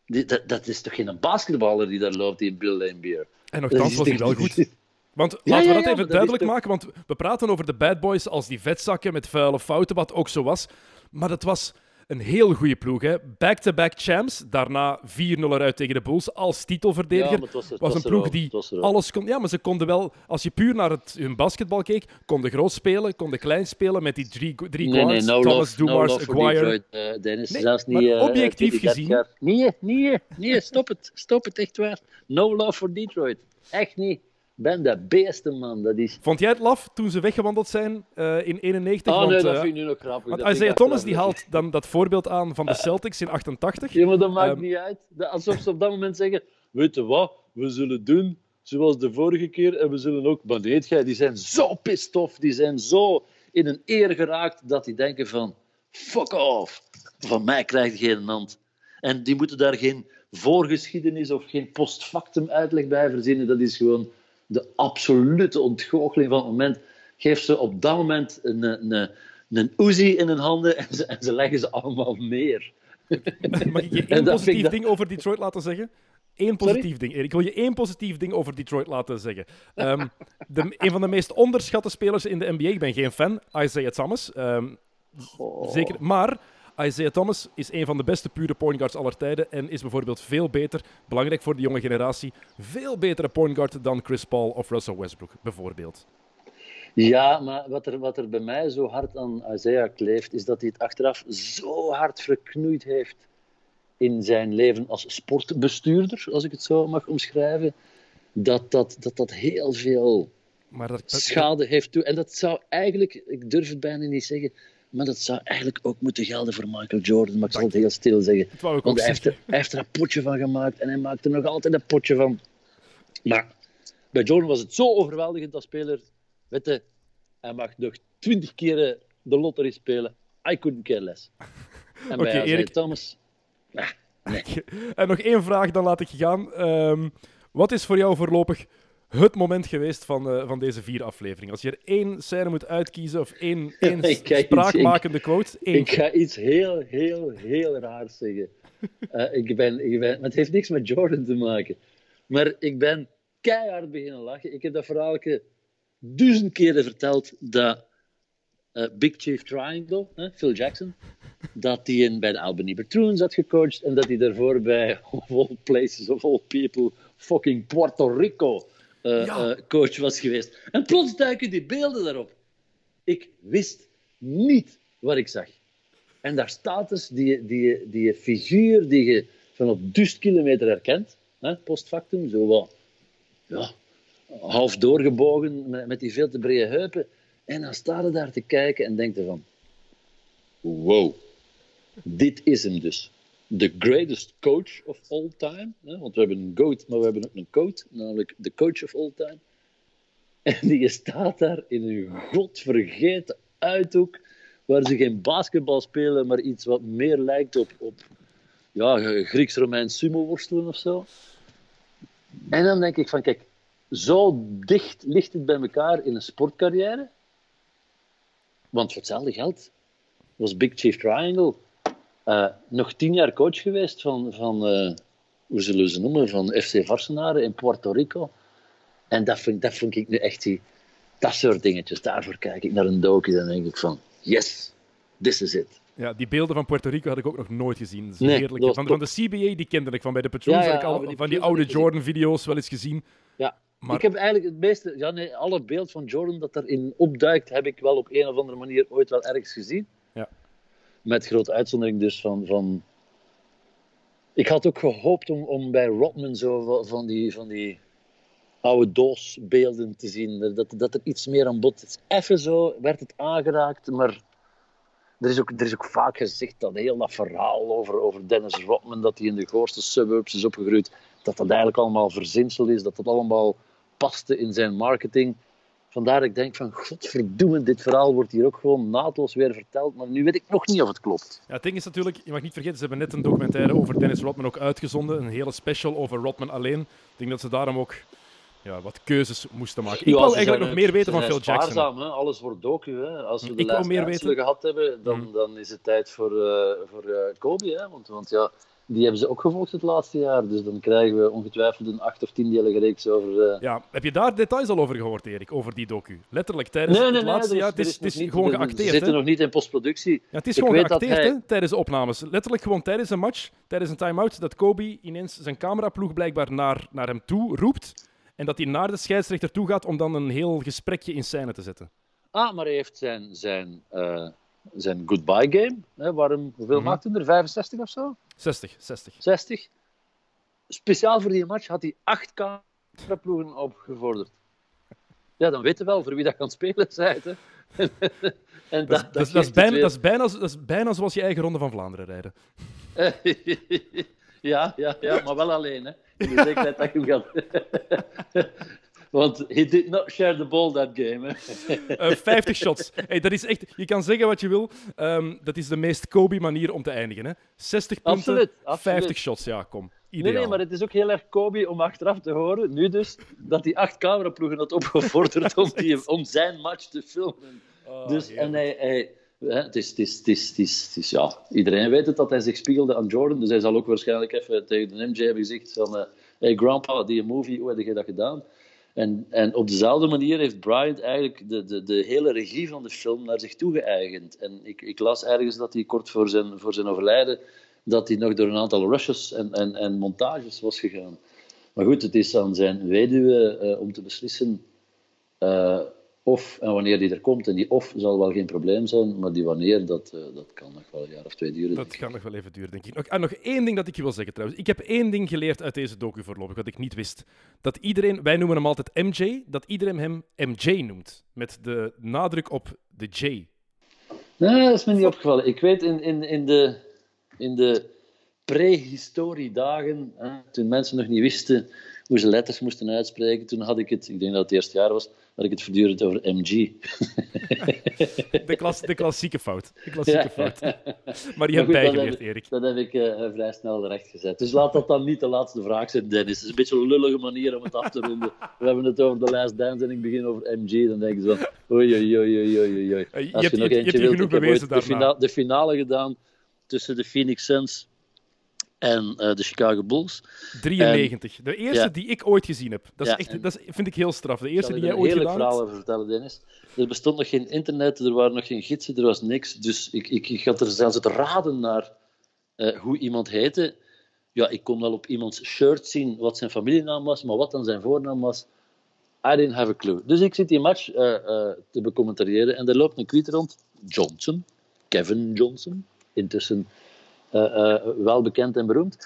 die, dat, dat is toch geen basketballer die daar loopt, die Bill Lijnbier. En nogthans was hij wel goed. Want laten we dat ja, even duidelijk toch- maken, want we praten over de bad boys als die vetzakken met vuile fouten, wat ook zo was. Maar dat was een heel goede ploeg. hè. Back-to-back champs, daarna 4-0 eruit tegen de Bulls als titelverdediger. Ja, was er- een ploeg die alles kon... Ja, maar ze konden wel... Als je puur naar het, hun basketbal keek, konden groot spelen, konden klein spelen met die drie, drie Nee, nee, guards, no Thomas, love, Dumars, Aguirre. Detroit, eh, Dennis. Nee, Zelfs niet, maar eh, objectief 20, 30 gezien-. Nee, nee, nee, stop het. Stop het, echt waar. No love for Detroit. Echt niet. Ben de beste man. Dat is... Vond jij het laf toen ze weggewandeld zijn eh, in 91? Oh want, nee, dat eh, vind ik nu nog grappig. want Isaiah Thomas die haalt dan dat voorbeeld aan van de Celtics in 88. Ja, maar dat maakt Ehm, niet uit. Alsof ze op dat moment zeggen: Weet je wat, we zullen doen zoals de vorige keer en we zullen ook. Maar nee, jij, die zijn zo pissed off, die zijn zo in een eer geraakt dat die denken: van fuck off, van mij krijg je geen hand. En die moeten daar geen voorgeschiedenis of geen postfactum uitleg bij verzinnen. Dat is gewoon de absolute ontgoocheling van het moment. Geef ze op dat moment een, een, een Uzi in hun handen en ze, en ze leggen ze allemaal neer. <laughs> Mag ik je één positief dat- ding over Detroit laten zeggen? Eén positief ding, Erik. Ik wil je één positief ding over Detroit laten zeggen. Ehm, de, een van de meest onderschatte spelers in de NBA, ik ben geen fan, Isaiah Thomas. Oh. Zeker, maar Isaiah Thomas is een van de beste pure point guards aller tijden en is bijvoorbeeld veel beter, belangrijk voor de jonge generatie, veel betere point guard dan Chris Paul of Russell Westbrook, bijvoorbeeld. Ja, maar wat er, wat er bij mij zo hard aan Isaiah kleeft, is dat hij het achteraf zo hard verknoeid heeft in zijn leven als sportbestuurder, als ik het zo mag omschrijven, dat dat, dat, dat heel veel Maar dat, dat- schade heeft toe. En dat zou eigenlijk, ik durf het bijna niet zeggen, maar dat zou eigenlijk ook moeten gelden voor Michael Jordan. Maar ik zal het heel stil zeggen. Want hij heeft, er, hij heeft er een potje van gemaakt en hij maakt er nog altijd een potje van. Maar bij Jordan was het zo overweldigend als speler. Hij mag nog twintig keren de lottery spelen. I couldn't care less. En bij Erik. Thomas... nee. <laughs> En nog één vraag, dan laat ik je gaan. Ehm, wat is voor jou voorlopig het moment geweest van, eh, van deze vier afleveringen? Als je er één scène moet uitkiezen of één, <laughs> één iets- spraakmakende quote, één. Ik ga iets heel, heel, heel raars zeggen. <laughs> Eh, ik ben, ik ben, maar het heeft niks met Jordan te maken. Maar ik ben keihard beginnen lachen. Ik heb dat verhaaltje duizend keren verteld dat eh, Big Chief Triangle, hè, Phil Jackson, dat hij in, bij de Albany Patroons had gecoacht en dat hij daarvoor bij <laughs> of all places, of all people, fucking Puerto Rico eh, Ja. eh, coach was geweest. En plots duiken die beelden daarop. Ik wist niet wat ik zag. En daar staat dus die, die, die figuur die je van op duizend kilometer herkent, hè, postfactum, zo wat, ja, half doorgebogen met, met die veel te brede heupen. En dan staat je daar te kijken en denkt je van, wow, dit is hem dus. The greatest coach of all time. Hè? Want we hebben een goat, maar we hebben ook een coach, namelijk de coach of all time. En die staat daar in een godvergeten uithoek, waar ze geen basketbal spelen, maar iets wat meer lijkt op, op ja, Grieks-Romeins sumo-worstelen of zo. En dan denk ik van, kijk, zo dicht ligt het bij elkaar in een sportcarrière. Want voor hetzelfde geld was Big Chief Triangle eh, nog tien jaar coach geweest van, van eh, hoe zullen we ze noemen, van FC Varsenaren in Puerto Rico. En dat vind, dat vind ik nu echt, die, dat soort dingetjes. Daarvoor kijk ik naar een docu en denk ik van, yes, this is it. Ja, die beelden van Puerto Rico had ik ook nog nooit gezien. Dat is Nee, heerlijk. dat was Van, van de CBA, die kende ik. Van bij de Ja, ja, ik al die van die oude. Jordan-video's wel eens gezien. Ja. Maar- Ik heb eigenlijk het meeste, ja nee, alle beeld van Jordan dat erin opduikt, heb ik wel op een of andere manier ooit wel ergens gezien. Met grote uitzondering dus van, van... Ik had ook gehoopt om, om bij Rodman zo van- die, van die oude doosbeelden te zien. Dat, dat er iets meer aan bod is. Even zo werd het aangeraakt, maar er is ook, er is ook vaak gezegd dat heel dat verhaal over, over Dennis Rodman, dat hij in de goorste suburbs is opgegroeid, dat dat eigenlijk allemaal verzinsel is, dat dat allemaal paste in zijn marketing. Vandaar dat ik denk van, godverdomme, dit verhaal wordt hier ook gewoon naadloos weer verteld, maar nu weet ik nog niet of het klopt. Ja, het ding is natuurlijk, je mag niet vergeten, ze hebben net een documentaire over Dennis Rodman ook uitgezonden. Een hele special over Rodman alleen. Ik denk dat ze daarom ook ja, wat keuzes moesten maken. Ik Ja, wil eigenlijk nog meer weten van Phil Jackson. spaarzaam, hè. Alles wordt docu. Hè. Als we de Ik laatste meer weten. gehad hebben, dan, Mhm. dan is het tijd voor, eh, voor eh, Kobe. Hè. Want, want ja, die hebben ze ook gevolgd het laatste jaar. Dus dan krijgen we ongetwijfeld een acht of tiendelige reeks over... eh, Ja, heb je daar details al over gehoord, Erik? Over die docu? Letterlijk tijdens Nee, nee, het nee. laatste er jaar. Het is, het is nog niet- gewoon er- geacteerd. Ze zitten nog niet in postproductie. Ja, het is Ik gewoon geacteerd hij- hè, tijdens de opnames. Letterlijk gewoon tijdens een match, tijdens een time-out, dat Kobe ineens zijn cameraploeg blijkbaar naar, naar hem toe roept. En dat hij naar de scheidsrechter toe gaat om dan een heel gesprekje in scène te zetten. Ah, maar hij heeft zijn, zijn, eh, zijn goodbye game. Hè, waarom, hoeveel Mhm. maakte hij er? 65 of zo? 60, 60. 60. Speciaal voor die match had hij acht cameraploegen opgevorderd. ja, dan weten we wel voor wie dat kan spelen zijt. hè. <laughs> en Dat, is- dat, is- dat, is bijna, dat, is bijna, dat is bijna zoals je eigen Ronde van Vlaanderen rijden. <laughs> ja, ja, ja, maar wel alleen, hè. In de zekerheid dat je hem gaat... <laughs> Want he did not share the ball that game, hè. Eh, 50 shots. Hey, dat is echt, je kan zeggen wat je wil. ehm, dat is de meest Kobe-manier om te eindigen. Hè? 60 punten, Absoluut, absoluut. 50 shots. Ja, kom. Nee, Ideaal. nee, maar het is ook heel erg Kobe om achteraf te horen, nu dus, dat die acht cameraploegen had opgevorderd om, die, om zijn match te filmen. Oh, dus, en hij, hij, hè, het is, het is, het is, het is, het is- ja, iedereen weet het dat hij zich spiegelde aan Jordan, dus hij zal ook waarschijnlijk even tegen de MJ hebben gezegd van, eh, hey grandpa, die movie, hoe heb je dat gedaan? En, en op dezelfde manier heeft Bryant eigenlijk de, de, de hele regie van de film naar zich toe geëigend. En ik, ik las ergens dat hij kort voor zijn, voor zijn overlijden, dat hij nog door een aantal rushes en, en, en montages was gegaan. Maar goed, het is aan zijn weduwe eh, om te beslissen eh, of en wanneer die er komt. En die of zal wel geen probleem zijn, maar die wanneer, dat, eh, dat kan nog wel een jaar of twee duren. Dat gaat nog wel even duren, denk ik. Nog, en nog één ding dat ik je wil zeggen trouwens. Ik heb één ding geleerd uit deze docu voorlopig, wat ik niet wist. Dat iedereen, wij noemen hem altijd MJ, dat iedereen hem MJ noemt. Met de nadruk op de J. Nee, dat is me niet opgevallen. Ik weet in, in, in de, in de prehistoriedagen, hè, toen mensen nog niet wisten hoe ze letters moesten uitspreken, toen had ik het, ik denk dat het eerste jaar was, had ik het voortdurend over MG. <laughs> De, klas, de klassieke fout. De klassieke Ja. fout. <laughs> Maar hebt goed, dat bijgeleerd, heb, Erik. dat heb ik eh, vrij snel recht gezet. Dus laat dat dan niet de laatste vraag zijn, Dennis. Het is een beetje een lullige manier om het af te ronden. We hebben het over The Last Dance en ik begin over MG. Dan denk je zo, oei, oei, oei, oei, oei, oei. Eh, je Als hebt- je nog je- je eentje hebt je wilt, genoeg ik heb ooit de, daarna. fina- de finale gedaan tussen de Phoenix Suns en eh, de Chicago Bulls. 93. De eerste ja. die ik ooit gezien heb. Dat, is Ja, echt, dat is- vind ik heel straf. De Ik eerste die jij ooit gedaan verhaal hebt. over vertellen, Dennis. Er bestond nog geen internet, er waren nog geen gidsen, er was niks. Dus ik, ik, ik had er zelfs het raden naar eh, hoe iemand heette. Ja, ik kon wel op iemands shirt zien wat zijn familienaam was, maar wat dan zijn voornaam was, I didn't have a clue. Dus ik zit die match eh, te becommentariëren en er loopt een tweet rond. Johnson, Kevin Johnson, intussen wel bekend en beroemd.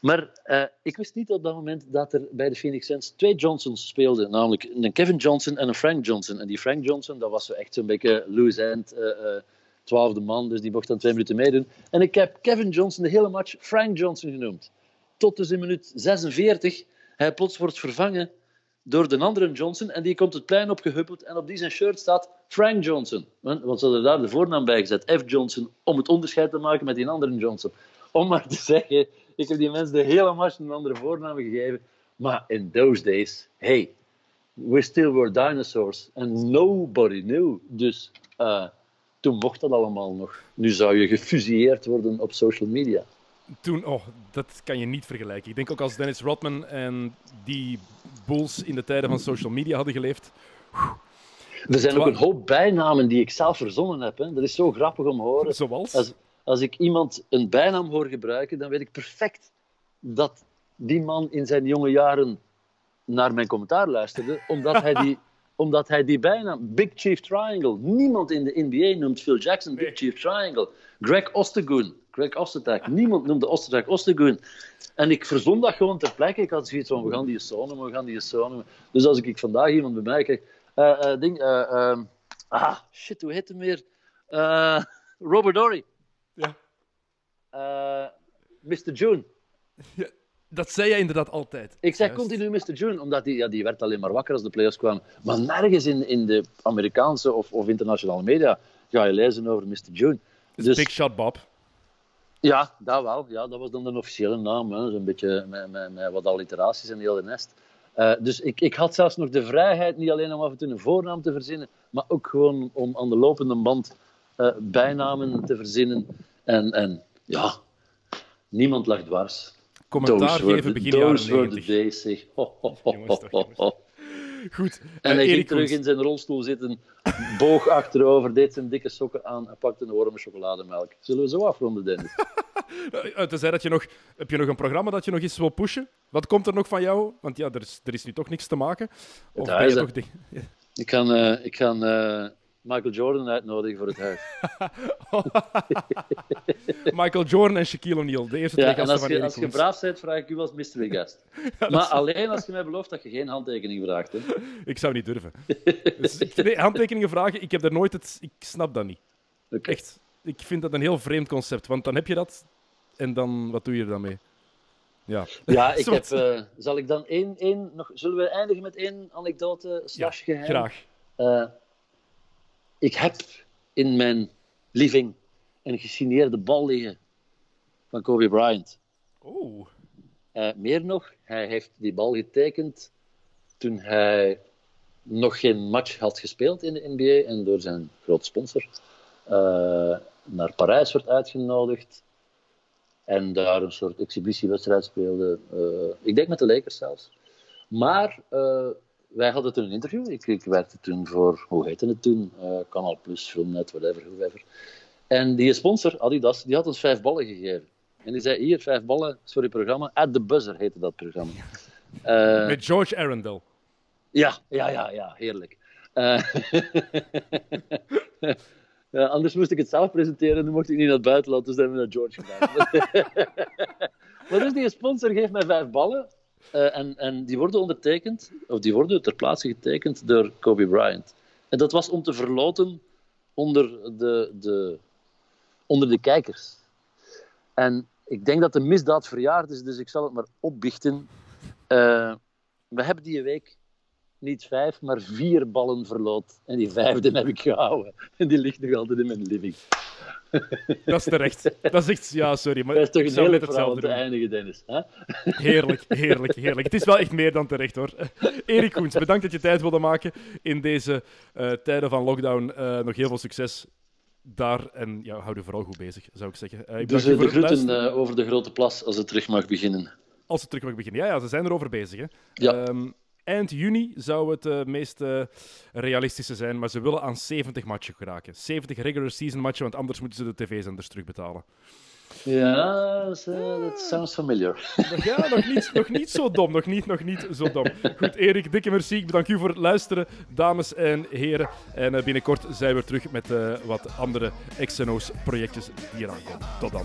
Maar eh, ik wist niet op dat moment dat er bij de Phoenix Suns twee Johnsons speelden. Namelijk een Kevin Johnson en een Frank Johnson. En die Frank Johnson, dat was zo echt zo'n beetje loose end, eh, eh, twaalfde man. Dus die mocht dan twee minuten meedoen. En ik heb Kevin Johnson de hele match Frank Johnson genoemd. Tot dus in minuut 46 hij plots wordt vervangen door de andere Johnson. En die komt het plein opgehuppeld. En op die zijn shirt staat Frank Johnson. Want ze hadden daar de voornaam bij gezet. F. Johnson. Om het onderscheid te maken met die andere Johnson. Om maar te zeggen, ik heb die mensen de hele match een andere voornaam gegeven. Maar in those days, hey, we still were dinosaurs. And nobody knew. Dus eh, toen mocht dat allemaal nog. Nu zou je gefusilleerd worden op social media. Toen, oh, dat kan je niet vergelijken. Ik denk ook als Dennis Rodman en die Bulls in de tijden van social media hadden geleefd. Er zijn ook een hoop bijnamen die ik zelf verzonnen heb. Hè. Dat is zo grappig om te horen. Zoals? Als, als ik iemand een bijnaam hoor gebruiken, dan weet ik perfect dat die man in zijn jonge jaren naar mijn commentaar luisterde, omdat hij die, <laughs> omdat hij die bijnaam, Big Chief Triangle, niemand in de NBA noemt Phil Jackson Big Nee. Chief Triangle. Greg Ostergoen, Greg Ostertag, niemand noemde Ostertag Ostergoen. En ik verzon dat gewoon ter plekke. Ik had zoiets van, we gaan die zo noemen, we gaan die zo noemen. Dus als ik vandaag iemand bij mij kijk, eh, eh, ding, eh, ehm, ah, shit, hoe heet hem weer? Robert Dory. Ja. Mr. June. Dat zei jij inderdaad altijd. Ik zeg Juist. continu Mr. June, omdat die, ja, die werd alleen maar wakker als de playoffs kwamen. Maar nergens in, in de Amerikaanse of, of internationale media ga je lezen over Mr. June. Dus, Big Shot Bob. Ja, dat wel. Ja, dat was dan de officiële naam. Zo'n beetje met, met, met wat alliteraties en heel de nest. Eh, dus ik, ik had zelfs nog de vrijheid, niet alleen om af en toe een voornaam te verzinnen, maar ook gewoon om aan de lopende band eh, bijnamen te verzinnen. En, en ja, niemand lag dwars. Commentaar Those geven begin those jaren were the 90. days, zeg. Ho, ho, ho, Goed. En eh, hij ging Erik terug Koens. in zijn rolstoel zitten, boog achterover, deed zijn dikke sokken aan en pakte een warme chocolademelk. Zullen we zo afronden, Dennis? <laughs> Eh, Tenzij dat je nog... Heb je nog een programma dat je nog eens wil pushen? Wat komt er nog van jou? Want ja, er is, er is nu toch niks te maken. Of ben je toch... <laughs> ik ga, eh, ik ga eh, Michael Jordan uitnodigen voor het huis. <laughs> Michael Jordan en Shaquille O'Neal, de eerste Ja, twee en gasten als van je, als je braaf bent, vraag ik u als mystery guest. maar alleen als je mij belooft dat je geen handtekening vraagt. Hè. <laughs> Ik zou niet durven. <laughs> dus, nee, handtekeningen vragen, ik heb daar nooit het... Ik snap dat niet. Echt. Ik vind dat een heel vreemd concept, want dan heb je dat en dan, wat doe je er dan mee? Ja. Ja, ik heb, eh, zal ik dan één, één nog, zullen we eindigen met één anekdote slash geheim? Graag. Eh, ik heb in mijn living een gesigneerde bal liggen van Kobe Bryant. Oeh. Eh, meer nog, hij heeft die bal getekend toen hij nog geen match had gespeeld in de NBA en door zijn grote sponsor eh, naar Parijs werd uitgenodigd en daar een soort exhibitiewedstrijd speelde. eh, ik denk met de Lakers zelfs. Maar wij hadden toen een interview. Ik, ik werkte toen voor, hoe heette het toen? Canal Plus, Filmnet, whatever, whoever. En die sponsor, Adidas, die had ons vijf ballen gegeven. En die zei, hier, vijf ballen, sorry, programma. At the Buzzer heette dat programma. Eh, Met George Arundel. ja, ja, ja, ja, heerlijk. Eh, <laughs> ja, anders moest ik het zelf presenteren en dan mocht ik niet naar het buitenland, dus dat hebben we naar George gedaan. <laughs> maar dus die sponsor geeft mij vijf ballen eh, en, en die worden ondertekend, of die worden ter plaatse getekend door Kobe Bryant. En dat was om te verloten onder de, de, onder de kijkers. En ik denk dat de misdaad verjaard is, dus ik zal het maar opbiechten. Eh, we hebben die week niet vijf, maar vier ballen verloot. En die vijfde heb ik gehouden. En die ligt nog altijd in mijn living. <laughs> Dat is terecht. Dat is echt... Ja, sorry, maar Dat is toch een verhaal om te eindigen, Dennis. Hè? <laughs> Heerlijk, heerlijk, heerlijk. Het is wel echt meer dan terecht, hoor. <laughs> Erik Koens, bedankt dat je tijd wilde maken in deze eh, tijden van lockdown. Eh, nog heel veel succes daar. En ja, hou je vooral goed bezig, zou ik zeggen. Eh, ik Dus de het groeten over de grote plas als het terug mag beginnen. Als ze terug mag beginnen. Ja, ja, ze zijn erover bezig. Hè. Ja. Ehm, eind juni zou het eh, meest eh, realistische zijn, maar ze willen aan 70 matchen geraken. 70 regular season matchen, want anders moeten ze de tv-zenders terugbetalen. Ja, dat eh, sounds familiar. Nog- Ja, nog niet, nog niet zo dom. Nog niet, nog niet zo dom. Goed, Erik, dikke merci. Ik bedank u voor het luisteren, dames en heren. En eh, binnenkort zijn we terug met eh, wat andere XNO's projectjes die eraan komen. Tot dan.